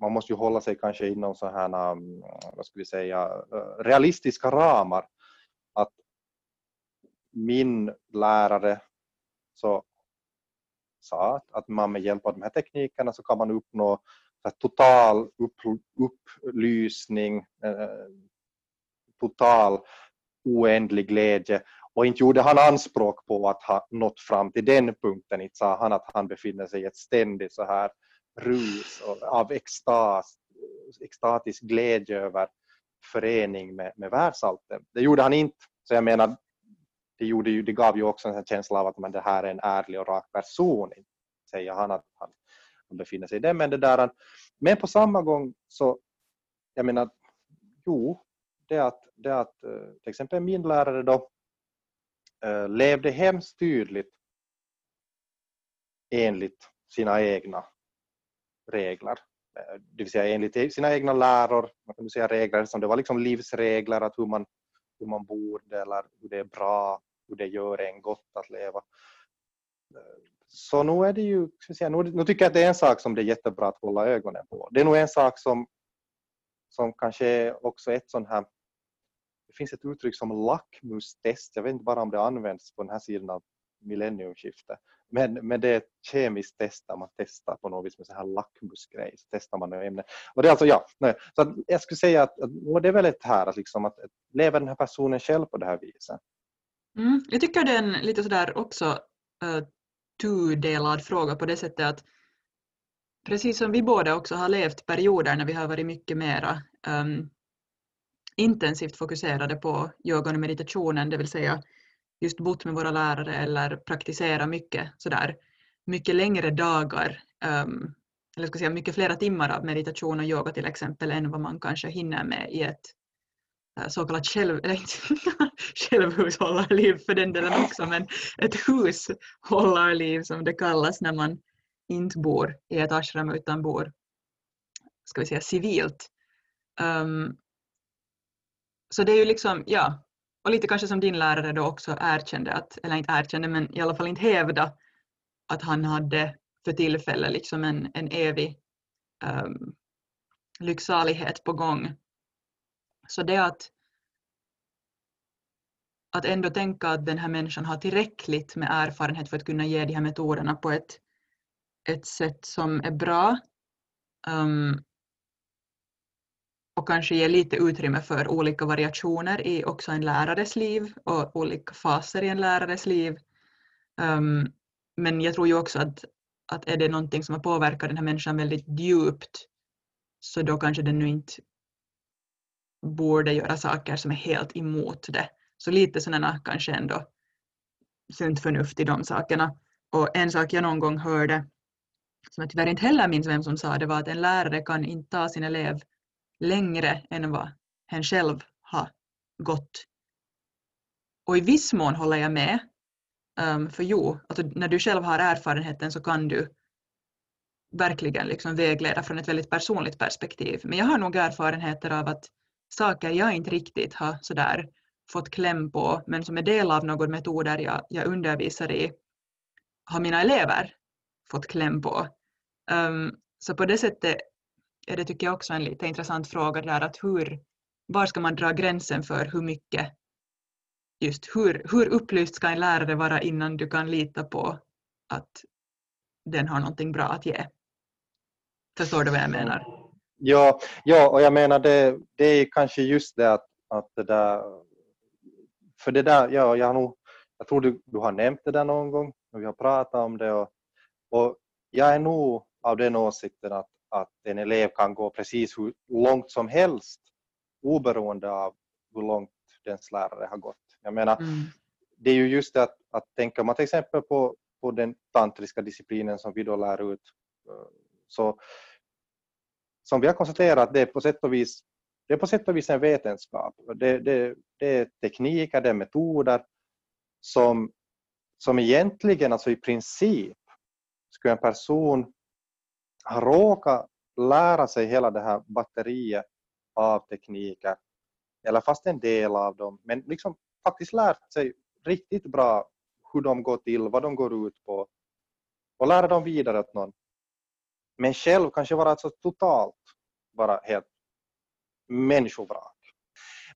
man måste ju hålla sig kanske inom så här, mm, vad ska vi säga, eh, realistiska ramar. Att min lärare så sa, att, att man med hjälp av de här teknikerna så kan man uppnå total upp, upplysning, eh, total oändlig glädje och inte gjorde han anspråk på att ha nått fram till den punkten, inte sa han att han befinner sig i ett ständigt så här rus av extas, extatisk glädje över förening med, med världsalten. Det gjorde han inte. Så jag menar, det, gjorde ju, det gav ju också en känsla av att men det här är en ärlig och rak person, säger han att han, han befinner sig i det. Men, det där, men på samma gång så, jag menar, jo, det att, det att eh, till exempel min lärare då äh, levde hemskt tydligt enligt sina egna regler. Eh, det vill säga enligt sina egna läror, man kan säga regler som det var liksom livsregler, att hur man, hur man borde eller hur det är bra hur det gör en gott att leva. Så nu är det ju, säga, nu, nu tycker jag att det är en sak som det är jättebra att hålla ögonen på. Det är nog en sak som, som kanske är också ett sånt här, det finns ett uttryck som lackmustest, jag vet inte bara om det används på den här sidan av millenniumskiftet, men, men det är ett kemiskt test där man testar på något vis med så här lackmusgrej, så testar man ämne. Och det är alltså, ja, nej. Så jag skulle säga att, att det är väl ett här, att, liksom, att lever den här personen själv på det här viset? Mm, jag tycker det är en lite sådär också uh, tudelad fråga på det sättet att precis som vi båda också har levt perioder när vi har varit mycket mera um, intensivt fokuserade på yogan och meditationen, det vill säga just bott med våra lärare eller praktisera mycket sådär mycket längre dagar, um, eller ska säga mycket flera timmar av meditation och yoga till exempel än vad man kanske hinner med i ett Äh, så kallat själv, eller inte självhushållarliv för den delen också, men ett hushållarliv som det kallas när man inte bor i ett ashram utan bor, ska vi säga civilt. Um, så det är ju liksom, ja, och lite kanske som din lärare då också erkände, att, eller inte erkände men i alla fall inte hävda att han hade för tillfället liksom en, en evig um, lycksalighet på gång så det att, att ändå tänka att den här människan har tillräckligt med erfarenhet för att kunna ge de här metoderna på ett, ett sätt som är bra um, och kanske ge lite utrymme för olika variationer i också en lärares liv och olika faser i en lärares liv. Um, men jag tror ju också att, att är det någonting som har påverkat den här människan väldigt djupt så då kanske den nu inte borde göra saker som är helt emot det. Så lite sådana kanske ändå sunt förnuft i de sakerna. Och en sak jag någon gång hörde, som jag tyvärr inte heller minns vem som sa det, var att en lärare kan inte ta sin elev längre än vad hen själv har gått. Och i viss mån håller jag med. Um, för jo, alltså när du själv har erfarenheten så kan du verkligen liksom vägleda från ett väldigt personligt perspektiv. Men jag har nog erfarenheter av att saker jag inte riktigt har sådär fått kläm på men som är del av någon metoder jag, jag undervisar i har mina elever fått kläm på. Um, så på det sättet är det tycker jag också en lite intressant fråga där att hur, var ska man dra gränsen för hur mycket, just hur, hur upplyst ska en lärare vara innan du kan lita på att den har någonting bra att ge? Förstår du vad jag menar? Ja, ja och jag menar det, det är kanske just det att, att det där, för det där, ja, jag, har nog, jag tror du, du har nämnt det där någon gång och vi har pratat om det och, och jag är nog av den åsikten att, att en elev kan gå precis hur långt som helst oberoende av hur långt dens lärare har gått. Jag menar, mm. det är ju just det att, att tänka man till exempel på, på den tantriska disciplinen som vi då lär ut eh, så som vi har konstaterat, det är på sätt och vis, det är på sätt och vis en vetenskap. Det, det, det är tekniker, det är metoder som, som egentligen, alltså i princip, skulle en person ha råkat lära sig hela det här batteriet av tekniker, eller fast en del av dem, men liksom faktiskt lärt sig riktigt bra hur de går till, vad de går ut på och lära dem vidare åt någon. Men själv kanske vara alltså totalt bara helt människovrak.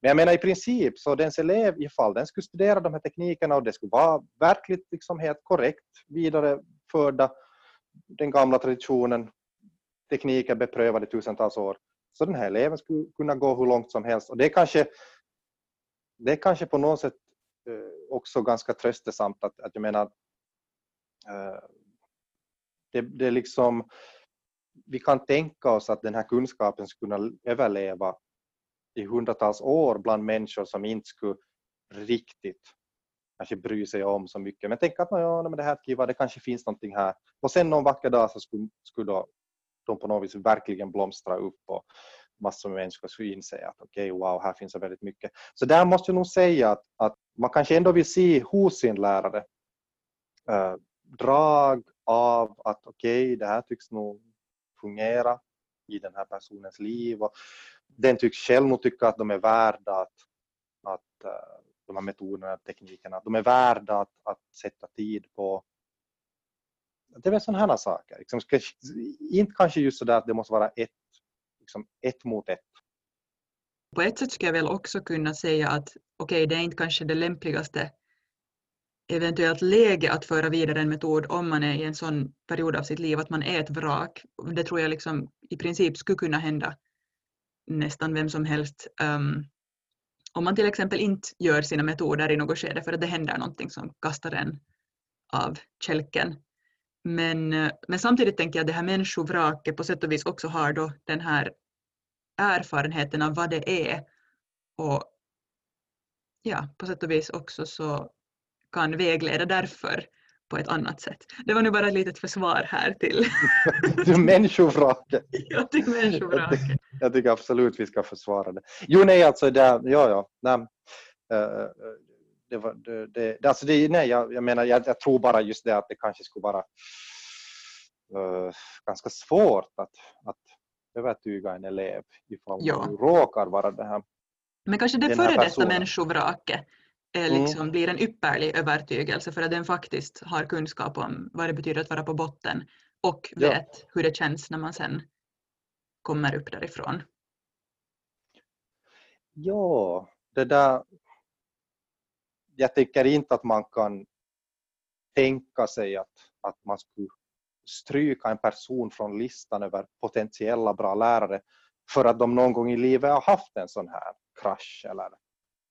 Men jag menar i princip så dens elev ifall den skulle studera de här teknikerna och det skulle vara verkligt liksom helt korrekt vidareförda den gamla traditionen, tekniker beprövade tusentals år, så den här eleven skulle kunna gå hur långt som helst och det är kanske, det är kanske på något sätt eh, också ganska tröstesamt att, att jag menar eh, det, det är liksom vi kan tänka oss att den här kunskapen skulle kunna överleva i hundratals år bland människor som inte skulle riktigt kanske bry sig om så mycket. Men tänk att ja, men det här kiva, det kanske finns någonting här. Och sen någon vacker dag så skulle, skulle då, de på något vis verkligen blomstra upp och massor med människor skulle inse att okej, okay, wow, här finns det väldigt mycket. Så där måste jag nog säga att, att man kanske ändå vill se hos sin lärare eh, drag av att okej, okay, det här tycks nog fungera i den här personens liv. Och den tycks själv nog tycka att de är värda att, att eh, de här metoderna, teknikerna, de är värda att, att sätta tid på. Det är väl sådana här saker. Liksom, inte kanske just sådär att det måste vara ett, liksom ett mot ett. På ett sätt skulle jag väl också kunna säga att okej, okay, det är inte kanske det lämpligaste eventuellt läge att föra vidare en metod om man är i en sån period av sitt liv att man är ett vrak. Det tror jag liksom i princip skulle kunna hända nästan vem som helst. Um, om man till exempel inte gör sina metoder i något skede för att det händer någonting som kastar en av kälken. Men, eh, men samtidigt tänker jag att det här människovraket på sätt och vis också har då den här erfarenheten av vad det är och ja, på sätt och vis också så kan vägleda därför på ett annat sätt. Det var nu bara ett litet försvar här till... till människovraket. ja, till människovraket. Jag, jag tycker absolut vi ska försvara det. Jo, nej, alltså det, ja, ja, nej. Uh, det var, det, det, alltså det, nej, jag, jag menar, jag, jag, tror bara just det att det kanske skulle vara uh, ganska svårt att, att övertyga en elev ifall ja. du råkar vara det här. Men kanske det före detta människovraket. Liksom, mm. blir en ypperlig övertygelse för att den faktiskt har kunskap om vad det betyder att vara på botten och vet ja. hur det känns när man sen kommer upp därifrån. Ja, det där... Jag tycker inte att man kan tänka sig att, att man skulle stryka en person från listan över potentiella bra lärare för att de någon gång i livet har haft en sån här krasch eller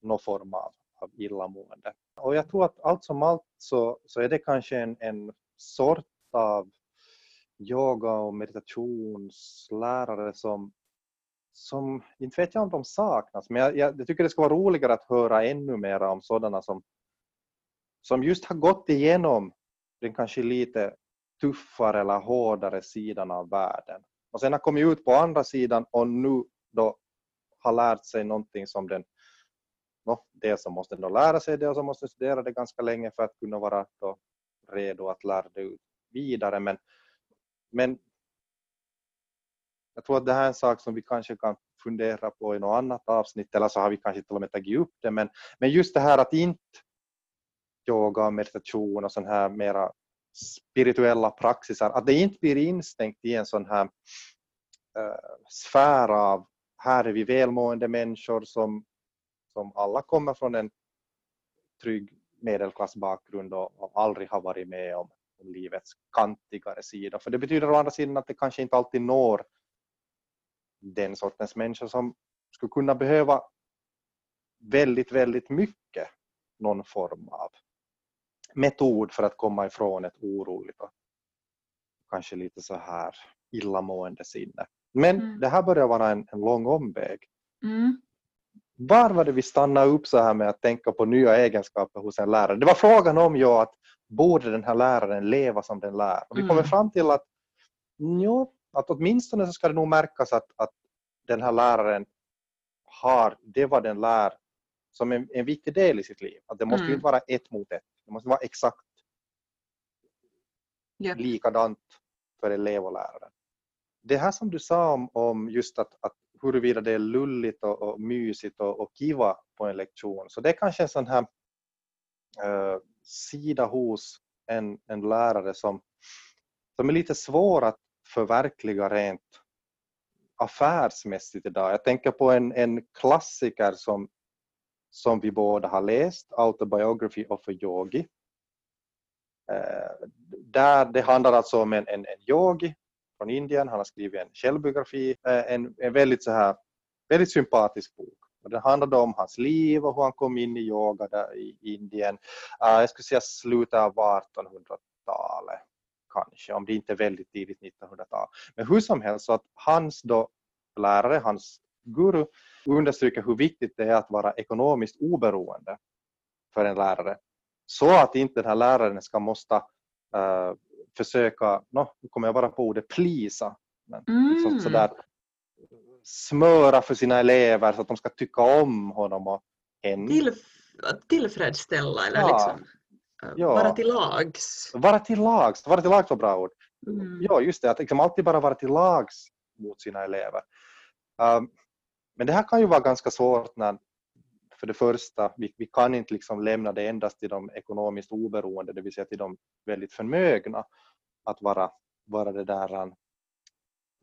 någon form av, av illamående. Och jag tror att allt som allt så, så är det kanske en, en sort av yoga och meditationslärare som, som, inte vet jag om de saknas, men jag, jag, jag tycker det skulle vara roligare att höra ännu mer om sådana som, som just har gått igenom den kanske lite tuffare eller hårdare sidan av världen och sen har kommit ut på andra sidan och nu då har lärt sig någonting som den no, dels så måste då lära sig det och så måste studera det ganska länge för att kunna vara då redo att lära det ut vidare. Men, men jag tror att det här är en sak som vi kanske kan fundera på i något annat avsnitt eller så har vi kanske till och med tagit upp det. Men, men just det här att inte yoga och meditation och sån här mera spirituella praxisar, att det inte blir instängt i en sån här äh, sfär av här är vi välmående människor som, som alla kommer från en trygg medelklassbakgrund och, och aldrig har varit med om, om livets kantigare sida. För det betyder å andra sidan att det kanske inte alltid når den sortens människor som skulle kunna behöva väldigt, väldigt mycket någon form av metod för att komma ifrån ett oroligt och kanske lite så här illamående sinne. Men mm. det här börjar vara en, en lång omväg. Mm. Var var det vi stannade upp så här med att tänka på nya egenskaper hos en lärare? Det var frågan om ju att borde den här läraren leva som den lär? Och vi kommer mm. fram till att, jo, att åtminstone så ska det nog märkas att, att den här läraren har det vad den lär som en, en viktig del i sitt liv. Att det måste mm. inte vara ett mot ett. Det måste vara exakt yeah. likadant för elev och lärare. Det här som du sa om, om just att, att huruvida det är lulligt och, och mysigt och, och kiva på en lektion, så det är kanske en sån här eh, sida hos en, en lärare som, som är lite svår att förverkliga rent affärsmässigt idag. Jag tänker på en, en klassiker som som vi båda har läst, Autobiography of a Yogi. Eh, där det handlar alltså om en, en, en yogi från Indien, han har skrivit en självbiografi, eh, en, en väldigt, så här, väldigt sympatisk bok. Och den handlade om hans liv och hur han kom in i yoga där i Indien. Eh, jag skulle säga slutet av 1800-talet kanske, om det inte är väldigt tidigt 1900-tal. Men hur som helst, så att hans då lärare, hans guru, understryker hur viktigt det är att vara ekonomiskt oberoende för en lärare. Så att inte den här läraren ska måste uh, försöka, no, nu kommer jag bara på ordet, plisa. Men, mm. så, sådär, smöra för sina elever så att de ska tycka om honom och henne. Till, tillfredsställa eller ja. liksom ja. vara till lags. Vara till lags, vara till lags var bra ord. Mm. Ja, just det, att liksom alltid bara vara till lags mot sina elever. Um, men det här kan ju vara ganska svårt när för det första, vi, vi kan inte liksom lämna det endast till de ekonomiskt oberoende, det vill säga till de väldigt förmögna att vara, vara det där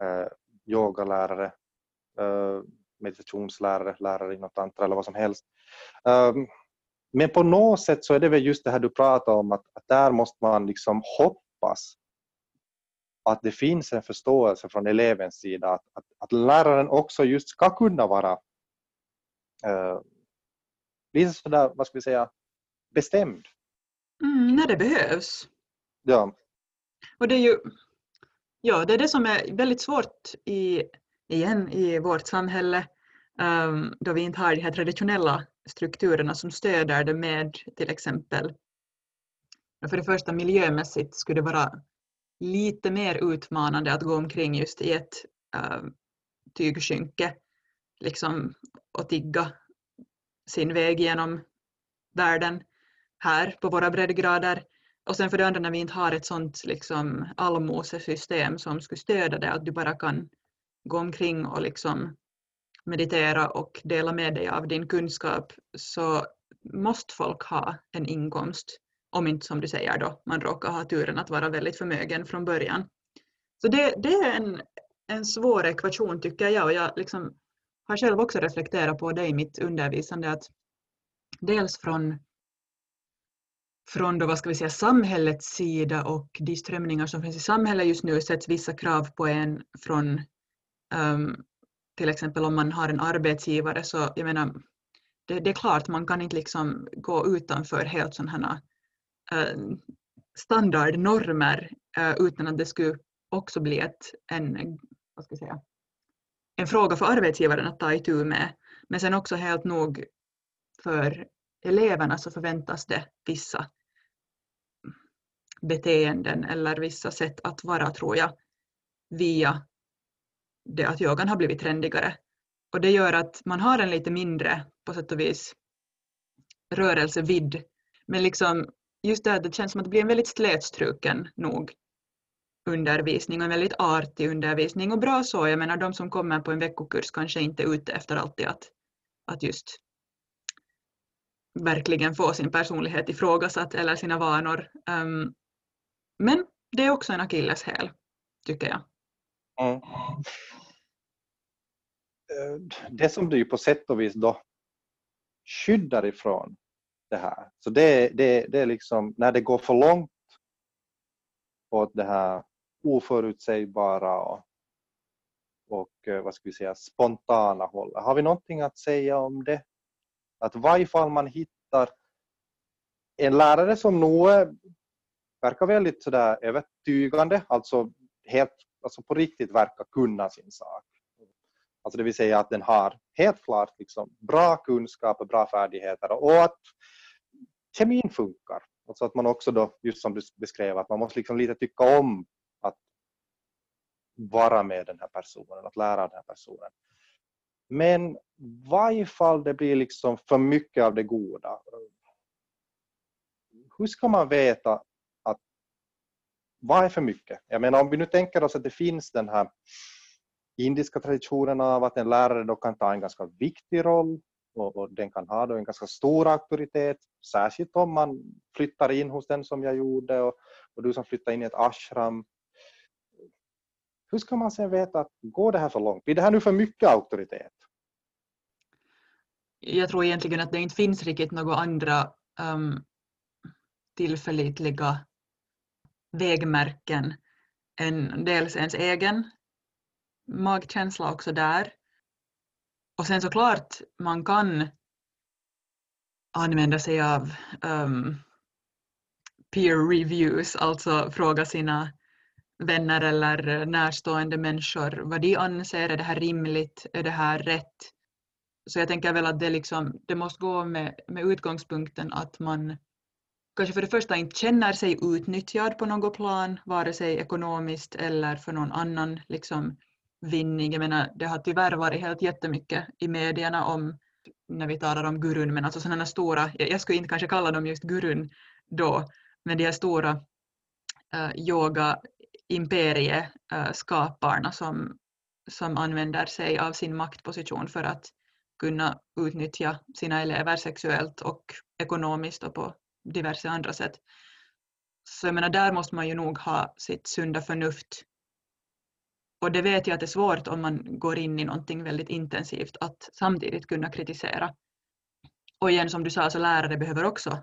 eh, yogalärare, eh, meditationslärare, lärare i något tantra eller vad som helst. Um, men på något sätt så är det väl just det här du pratar om att, att där måste man liksom hoppas att det finns en förståelse från elevens sida att, att, att läraren också just ska kunna vara uh, lite sådär, vad ska vi säga, bestämd. Mm, när det behövs. Ja. Och det är ju ja, det är det som är väldigt svårt i, igen i vårt samhälle um, då vi inte har de här traditionella strukturerna som stöder det med till exempel för det första miljömässigt skulle det vara lite mer utmanande att gå omkring just i ett äh, tygskynke liksom, och tigga sin väg genom världen här på våra breddgrader. Och sen för det andra när vi inte har ett sånt liksom, allmosesystem som skulle stödja det, att du bara kan gå omkring och liksom meditera och dela med dig av din kunskap så måste folk ha en inkomst om inte som du säger då, man råkar ha turen att vara väldigt förmögen från början. Så det, det är en, en svår ekvation tycker jag och jag liksom har själv också reflekterat på det i mitt undervisande att dels från, från då, vad ska vi säga, samhällets sida och de strömningar som finns i samhället just nu sätts vissa krav på en från um, till exempel om man har en arbetsgivare så jag menar det, det är klart man kan inte liksom gå utanför helt sådana uh, standardnormer uh, utan att det skulle också bli ett, en, vad ska jag säga, en fråga för arbetsgivaren att ta itu med. Men sen också helt nog för eleverna så förväntas det vissa beteenden eller vissa sätt att vara tror jag via det att yogan har blivit trendigare. Och det gör att man har en lite mindre på sätt och vis rörelsevidd. Men liksom just det att det känns som att det blir en väldigt slätstruken nog undervisning och en väldigt artig undervisning och bra så. Jag menar de som kommer på en veckokurs kanske inte är ute efter alltid att, att just verkligen få sin personlighet ifrågasatt eller sina vanor. Um, men det är också en akilleshäl, tycker jag. Mm. Det som du på sätt och vis då skyddar ifrån det här, så det, det, det är liksom när det går för långt åt det här oförutsägbara och, och eh, vad ska vi säga, spontana hållet. Har vi någonting att säga om det? Att varje fall man hittar en lärare som nog verkar väldigt sådär övertygande, alltså helt alltså på riktigt verkar kunna sin sak. Alltså det vill säga att den har helt klart liksom bra kunskaper, bra färdigheter och att kemin funkar. Alltså att man också då, just som du beskrev, att man måste liksom lite tycka om att vara med den här personen, att lära den här personen. Men varje fall det blir liksom för mycket av det goda. Hur ska man veta att vad är för mycket? Jag menar om vi nu tänker oss att det finns den här indiska traditionen av att en lärare då kan ta en ganska viktig roll och, och, den kan ha då en ganska stor auktoritet, särskilt om man flyttar in hos den som jag gjorde och, och du som flyttar in i ett ashram. Hur ska man sen veta att går det här för långt? Blir det här nu för mycket auktoritet? Jag tror egentligen att det inte finns riktigt några andra um, tillförlitliga vägmärken än dels ens egen magkänsla också där. Och sen såklart man kan använda sig av um, peer reviews, alltså fråga sina vänner eller närstående människor vad de anser, är det här rimligt, är det här rätt? Så jag tänker väl att det, liksom, det måste gå med, med utgångspunkten att man kanske för det första inte känner sig utnyttjad på något plan, vare sig ekonomiskt eller för någon annan liksom, vinning. Jag menar, det har tyvärr varit helt jättemycket i medierna om när vi talar om gurun, men alltså sådana stora, jag skulle inte kanske kalla dem just gurun då, men de här stora uh, yoga imperieskaparna eh, som, som använder sig av sin maktposition för att kunna utnyttja sina elever sexuellt och ekonomiskt och på diverse andra sätt. Så jag menar, där måste man ju nog ha sitt sunda förnuft och det vet jag att det är svårt om man går in i någonting väldigt intensivt att samtidigt kunna kritisera. Och igen som du sa så lärare behöver också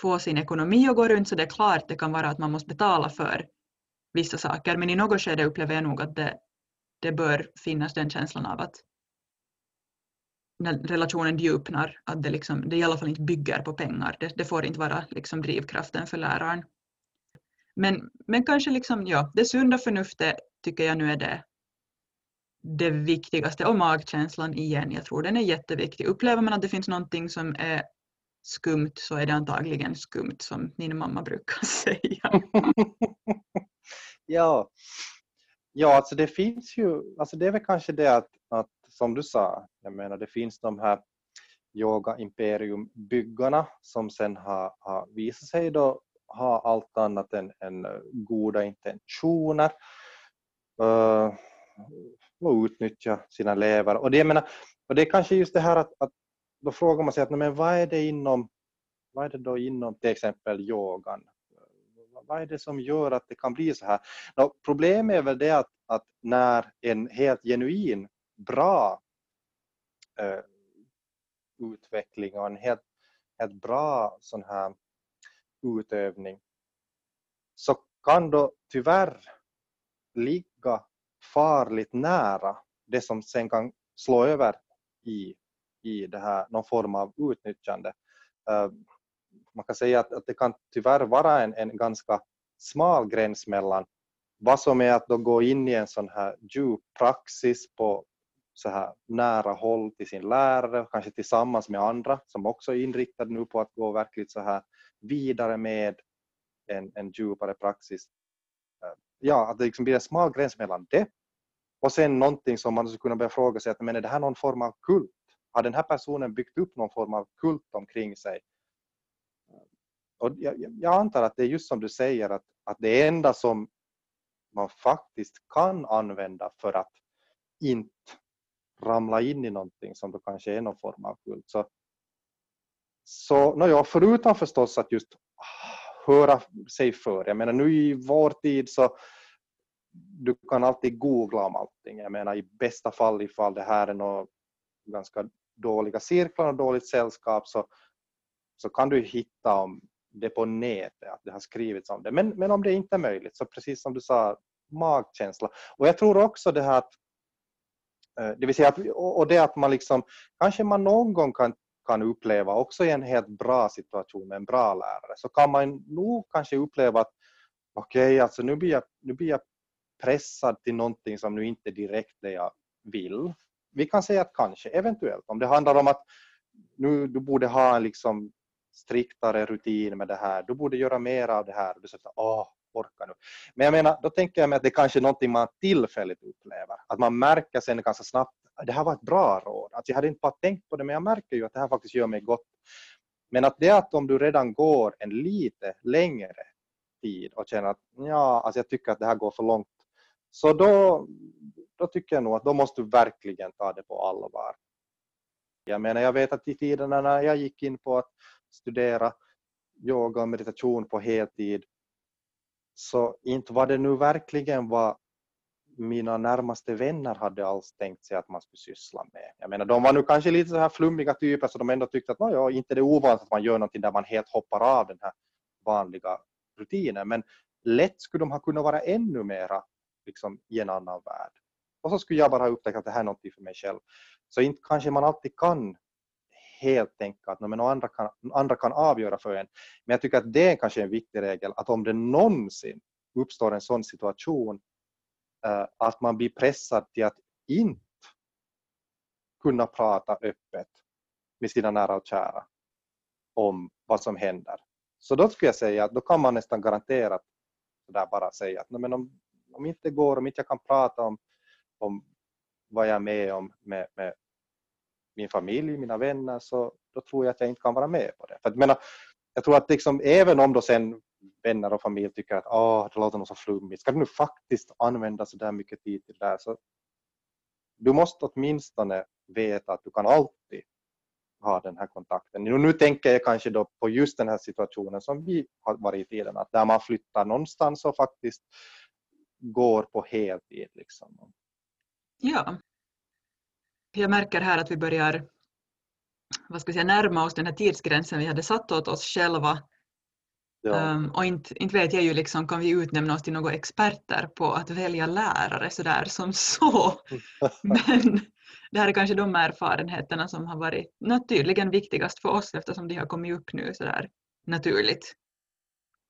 få sin ekonomi att gå runt så det är klart det kan vara att man måste betala för vissa saker men i något skede upplever jag nog att det, det bör finnas den känslan av att när relationen djupnar att det, liksom, det i alla fall inte bygger på pengar. Det, det får inte vara liksom drivkraften för läraren. Men, men kanske liksom, ja, det sunda förnuftet tycker jag nu är det, det viktigaste. Och magkänslan igen, jag tror den är jätteviktig. Upplever man att det finns någonting som är skumt så är det antagligen skumt som min mamma brukar säga. ja, ja alltså det finns ju, alltså det är väl kanske det att, att som du sa, jag menar det finns de här yoga imperium byggarna som sen har, har visat sig då ha allt annat än, än eh, goda intentioner uh, och utnyttja sina elever. Och det, jag menar, och det är kanske just det här att, att då frågar man sig att men vad är det inom vad är det då inom till exempel yogan? Vad är det som gör att det kan bli så här? Nå, problemet är väl det att, att när en helt genuin bra eh, utveckling och en helt, helt bra sån här utövning så kan då tyvärr ligga farligt nära det som sen kan slå över i, i det här, någon form av utnyttjande. Eh, man kan säga att, att det kan tyvärr vara en, en ganska smal gräns mellan vad som är att då gå in i en sån här djup praxis på så här nära håll till sin lärare, kanske tillsammans med andra som också är inriktade nu på att gå verkligt så här vidare med en, en djupare praxis. Eh, ja, att det liksom blir en smal gräns mellan det och sen någonting som man skulle kunna börja fråga sig, att, men är det här någon form av kult? Har den här personen byggt upp någon form av kult omkring sig? Och jag, jag antar att det är just som du säger, att, att det enda som man faktiskt kan använda för att inte ramla in i någonting som då kanske är någon form av kult. Så, så no, ja, förutom förstås att just höra sig för. Jag menar nu i vår tid så du kan alltid googla om allting. Jag menar i bästa fall ifall det här är några ganska dåliga cirklar och dåligt sällskap så, så kan du hitta om det på nätet, att det har skrivits om det. Men, men om det inte är möjligt så precis som du sa, magkänsla. Och jag tror också det här att eh, det vill säga att, och det att man liksom, kanske man någon gång kan, kan uppleva också i en helt bra situation med en bra lärare, så kan man nog kanske uppleva att okej, okay, alltså nu blir, jag, nu blir jag pressad till någonting som nu inte är direkt det jag vill. Vi kan säga att kanske, eventuellt, om det handlar om att nu du borde ha en liksom striktare rutin med det här, du borde göra mer av det här. Du säger åh, orkar nu. Men jag menar, då tänker jag mig att det kanske är någonting man tillfälligt upplever. Att man märker sen ganska snabbt, det här var ett bra råd. Att jag hade inte bara tänkt på det, men jag märker ju att det här faktiskt gör mig gott. Men att det att om du redan går en lite längre tid och känner att ja, alltså jag tycker att det här går för långt. Så då, då tycker jag nog att då måste du verkligen ta det på allvar. Jag menar, jag vet att i tiderna när jag gick in på att studera yoga och meditation på heltid så inte var det nu verkligen vad mina närmaste vänner hade alls tänkt sig att man skulle syssla med. Jag menar, de var nu kanske lite så här flummiga typer så de ändå tyckte att ja, inte det är ovanligt att man gör någonting där man helt hoppar av den här vanliga rutinen. Men lätt skulle de ha kunnat vara ännu mera liksom, i en annan värld. Och så skulle jag bara ha upptäckt att det här är någonting för mig själv. Så inte kanske man alltid kan helt tänka att men andra, kan, andra kan avgöra för en. Men jag tycker att det är kanske en viktig regel att om det någonsin uppstår en sån situation uh, att man blir pressad till att inte kunna prata öppet med sina nära och kära om vad som händer. Så då skulle jag säga att då kan man nästan garanterat där bara säga att men om, om inte går, om inte jag kan prata om, om vad jag är med om med, med min familj, mina vänner, så då tror jag att jag inte kan vara med på det. För att, menar, jag tror att liksom, även om då sen vänner och familj tycker att oh, det låter något så flummigt, ska du nu faktiskt använda så där mycket tid till det där så du måste åtminstone veta att du kan alltid ha den här kontakten. Nu, nu tänker jag kanske då på just den här situationen som vi har varit i tiden, att där man flyttar någonstans och faktiskt går på heltid. Liksom. Ja, jag märker här att vi börjar vad ska jag säga, närma oss den här tidsgränsen vi hade satt åt oss själva. Ja. Um, och inte, inte vet jag ju liksom, kan vi utnämna oss till några experter på att välja lärare sådär som så. Men det här är kanske de erfarenheterna som har varit tydligen viktigast för oss eftersom de har kommit upp nu sådär naturligt.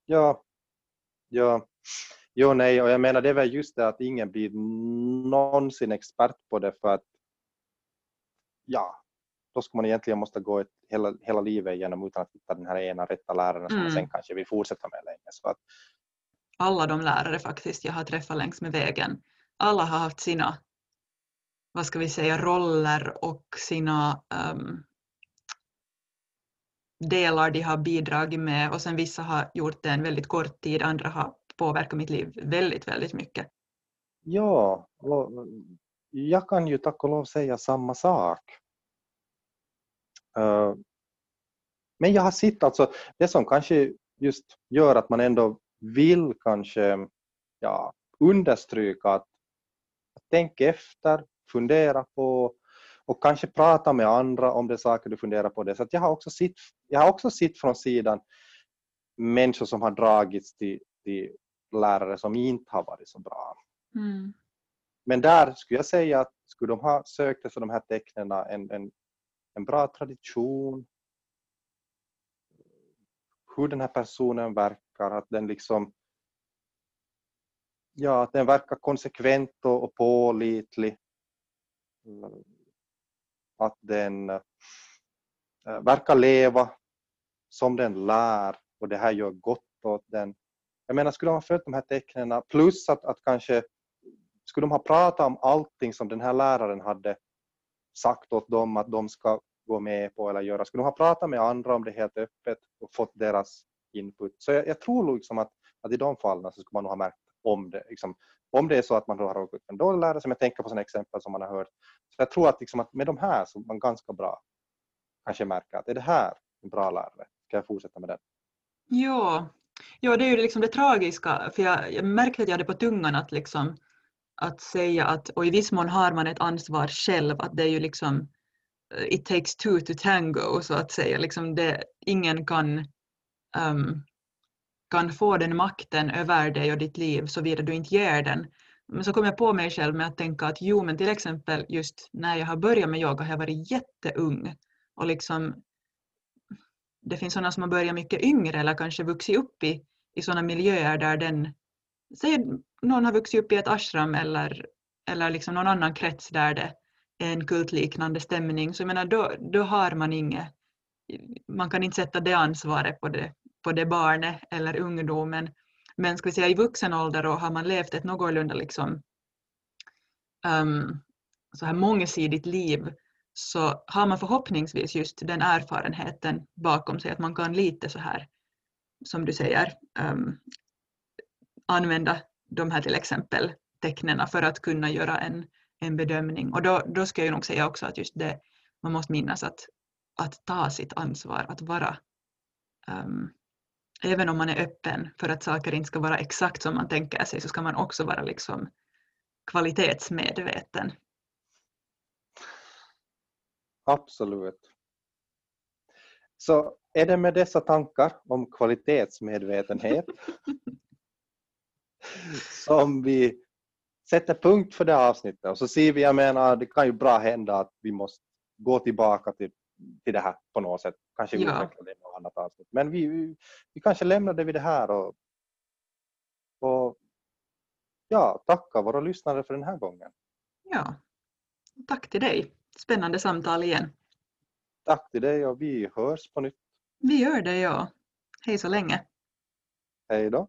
Ja, ja. Jo, nej, och jag menar det är väl just det att ingen blir någonsin expert på det för att ja, då skulle man egentligen måste gå ett, hela, hela livet igenom utan att hitta den här ena rätta läraren som mm. man sen kanske vill fortsätta med länge. Så att... Alla de lärare faktiskt jag har träffat längs med vägen, alla har haft sina vad ska vi säga, roller och sina um, delar de har bidragit med och sen vissa har gjort det en väldigt kort tid, andra har påverkat mitt liv väldigt, väldigt mycket. Ja, jag kan ju tack och lov säga samma sak. Eh, men jag har sett alltså, det som kanske just gör att man ändå vill kanske ja, understryka att, att tänk efter, fundera på och kanske prata med andra om det saker du funderar på. det. Så jag har också sett, jag har också sett från sidan människor som har dragits till, till lärare som inte har varit så bra. Mm. Men där skulle jag säga att skulle de ha sökt efter de här tecknen en, en, en bra tradition, hur den här personen verkar, att den liksom ja, att den verkar konsekvent och, och pålitlig. Att den eh, verkar leva som den lär och det här gör gott åt den. Jag menar, skulle de ha följt de här tecknen plus att, att kanske skulle de ha pratat om allting som den här läraren hade sagt åt dem att de ska gå med på eller göra. Skulle de ha pratat med andra om det helt öppet och fått deras input. Så jag, jag tror liksom att, att i de fallen så skulle man nog ha märkt om det. Liksom, om det är så att man har råkat ut en dålig lärare, som jag tänker på sådana exempel som man har hört. Så jag tror att, liksom, att med de här så man ganska bra kanske märker att är det här en bra lärare? Ska jag fortsätta med den? Ja, ja det är ju liksom det tragiska, för jag, jag märkte att jag hade på tungan att, liksom, att säga att, och i viss mån har man ett ansvar själv, att det är ju liksom eh, it takes two to tango så att säga. Liksom det, ingen kan, um, kan få den makten över dig och ditt liv såvida du inte ger den. Men så kom jag på mig själv med att tänka att jo, men till exempel just när jag har börjat med yoga har jag varit jätteung och liksom det finns sådana som har börjat mycket yngre eller kanske vuxit upp i, i sådana miljöer där den, säg någon har vuxit upp i ett ashram eller, eller liksom någon annan krets där det är en kultliknande stämning, så jag menar då, då har man inget, man kan inte sätta det ansvaret på det, på det barnet eller ungdomen. Men ska vi säga i vuxen ålder och har man levt ett någorlunda liksom, um, så här mångsidigt liv så har man förhoppningsvis just den erfarenheten bakom sig att man kan lite så här som du säger um, använda de här till exempel tecknen för att kunna göra en, en bedömning. Och då, då ska jag nog säga också att just det, man måste minnas att, att ta sitt ansvar, att vara um, även om man är öppen för att saker inte ska vara exakt som man tänker sig så ska man också vara liksom kvalitetsmedveten. Absolut. Så är det med dessa tankar om kvalitetsmedvetenhet som vi sätter punkt för det här avsnittet och så ser vi, jag menar, det kan ju bra hända att vi måste gå tillbaka till, till det här på något sätt. Kanske Ja. utveckla det i något annat avsnitt. Men vi, vi, vi kanske lämnar det vid det här och, och ja, tacka våra lyssnare för den här gången. Ja, tack till dig. Spännande samtal igen. Tack till dig och vi hörs på nytt. Vi gör det, ja. Hej så länge. Hej då.